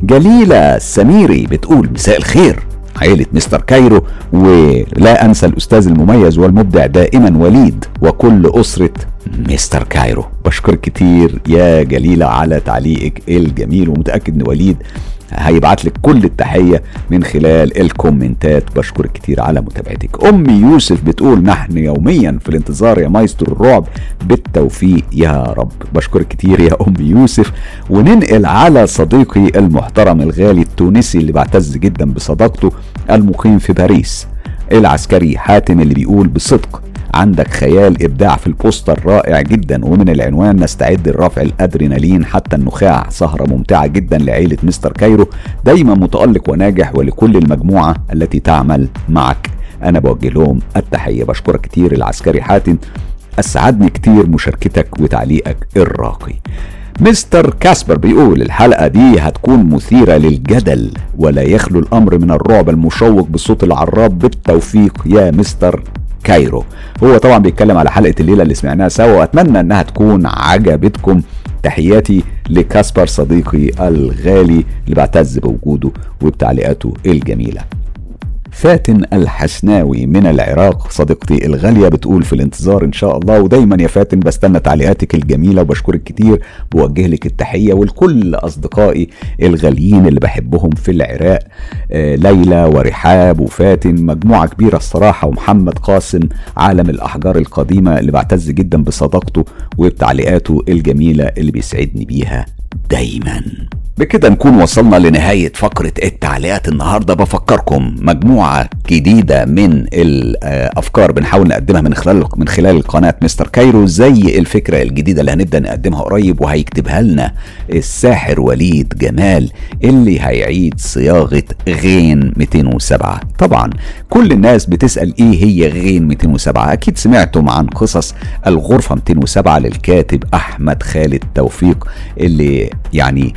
جليلة سميري بتقول مساء الخير. عائلة مستر كايرو ولا أنسى الأستاذ المميز والمبدع دائما وليد وكل أسرة مستر كايرو. بشكرك كتير يا جليلة على تعليقك الجميل ومتأكد أن وليد هيبعت لك كل التحية من خلال الكومنتات. بشكرك كتير على متابعتك. أم يوسف بتقول نحن يوميا في الانتظار يا مايسترو الرعب. بالتوفيق يا رب. بشكرك كتير يا أم يوسف. وننقل على صديقي المحترم الغالي التونسي اللي بعتز جدا بصداقته المقيم في باريس. العسكري حاتم اللي بيقول بصدق. عندك خيال إبداع في البوستر رائع جدا ومن العنوان نستعد لرفع الأدرينالين حتى النخاع. سهرة ممتعة جدا لعيلة مستر كايرو دايما متألق وناجح ولكل المجموعة التي تعمل معك. أنا بوجه لهم التحية بشكرك كتير العسكري حاتم. أسعدني كتير مشاركتك وتعليقك الراقي. مستر كاسبر بيقول الحلقة دي هتكون مثيرة للجدل ولا يخلو الأمر من الرعب المشوق بصوت العراب. بالتوفيق يا مستر كايرو. هو طبعا بيتكلم على حلقة الليلة اللي سمعناها سوا وأتمنى أنها تكون عجبتكم. تحياتي لكاسبر صديقي الغالي اللي بعتز بوجوده وبتعليقاته الجميلة. فاتن الحسناوي من العراق. صديقتي الغالية بتقول في الانتظار إن شاء الله ودايما يا فاتن بستنى تعليقاتك الجميلة وبشكرك كتير بوجه لك التحية ولكل أصدقائي الغاليين اللي بحبهم في العراق. آه ليلى ورحاب وفاتن مجموعة كبيرة الصراحة ومحمد قاسم عالم الأحجار القديمة اللي بعتز جدا بصداقته وبتعليقاته الجميلة اللي بيسعدني بيها دايما. بكده نكون وصلنا لنهاية فقرة التعليقات النهاردة. بفكركم مجموعة جديدة من الأفكار بنحاول نقدمها من خلال من خلال قناة مستر كايرو زي الفكرة الجديدة اللي هنبدأ نقدمها قريب وهيكتبها لنا الساحر وليد جمال اللي هيعيد صياغة غين 207 طبعا كل الناس بتسأل إيه هي غين 207 أكيد سمعتم عن قصص الغرفة 207 للكاتب أحمد خالد توفيق اللي يعني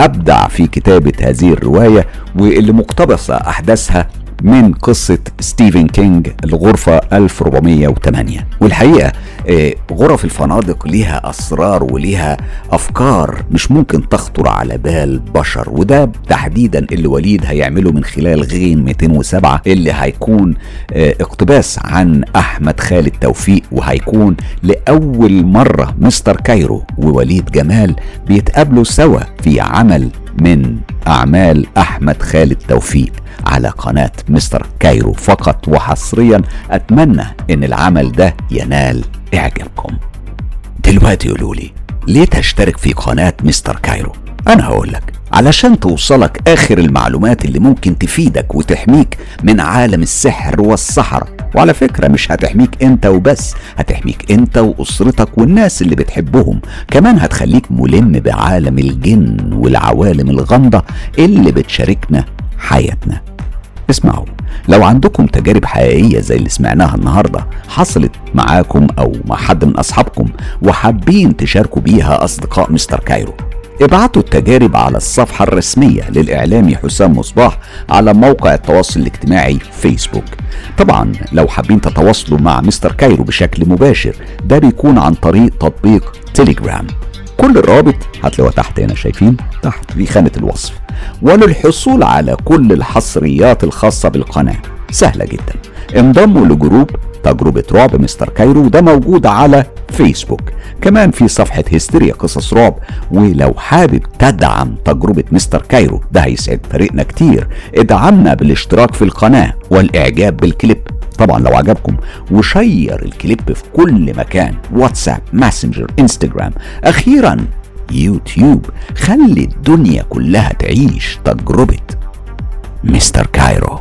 أبدع في كتابة هذه الرواية واللي مقتبسة أحداثها من قصة ستيفن كينج الغرفة 1408 والحقيقة آه، غرف الفنادق ليها أسرار وليها أفكار مش ممكن تخطر على بال بشر. وده تحديدا اللي وليد هيعمله من خلال غين 207 اللي هيكون آه، اقتباس عن أحمد خالد توفيق وهيكون لأول مرة مستر كايرو ووليد جمال بيتقابلوا سوا في عمل من أعمال أحمد خالد توفيق على قناة مستر كايرو فقط وحصريا. أتمنى إن العمل ده ينال إعجابكم. دلوقتي قولوا لي ليه تشترك في قناة مستر كايرو؟ أنا هقولك علشان توصلك آخر المعلومات اللي ممكن تفيدك وتحميك من عالم السحر والسحرة وعلى فكرة مش هتحميك انت وبس هتحميك انت وأسرتك والناس اللي بتحبهم. كمان هتخليك ملم بعالم الجن والعوالم الغامضة اللي بتشاركنا حياتنا. اسمعوا لو عندكم تجارب حقيقية زي اللي سمعناها النهاردة حصلت معاكم أو مع حد من أصحابكم وحابين تشاركوا بيها أصدقاء مستر كايرو ابعتوا التجارب على الصفحة الرسمية للإعلامي حسام مصباح على موقع التواصل الاجتماعي فيسبوك. طبعا لو حابين تتواصلوا مع مستر كايرو بشكل مباشر ده بيكون عن طريق تطبيق تيليجرام. كل الروابط هتلاقوها تحت هنا شايفين؟ تحت. في خانة الوصف. وللحصول على كل الحصريات الخاصة بالقناة. سهلة جدا. انضموا ل group تجربة رعب مستر كايرو ده موجود على فيسبوك. كمان في صفحة هستيريا قصص رعب ولو حابب تدعم تجربة مستر كايرو ده هيسعد فريقنا كتير. ادعمنا بالاشتراك في القناة والإعجاب بالكليب. طبعا لو عجبكم وشير الكليب في كل مكان. واتساب ماسنجر إنستجرام. أخيرا يوتيوب. خلي الدنيا كلها تعيش تجربة مستر كايرو.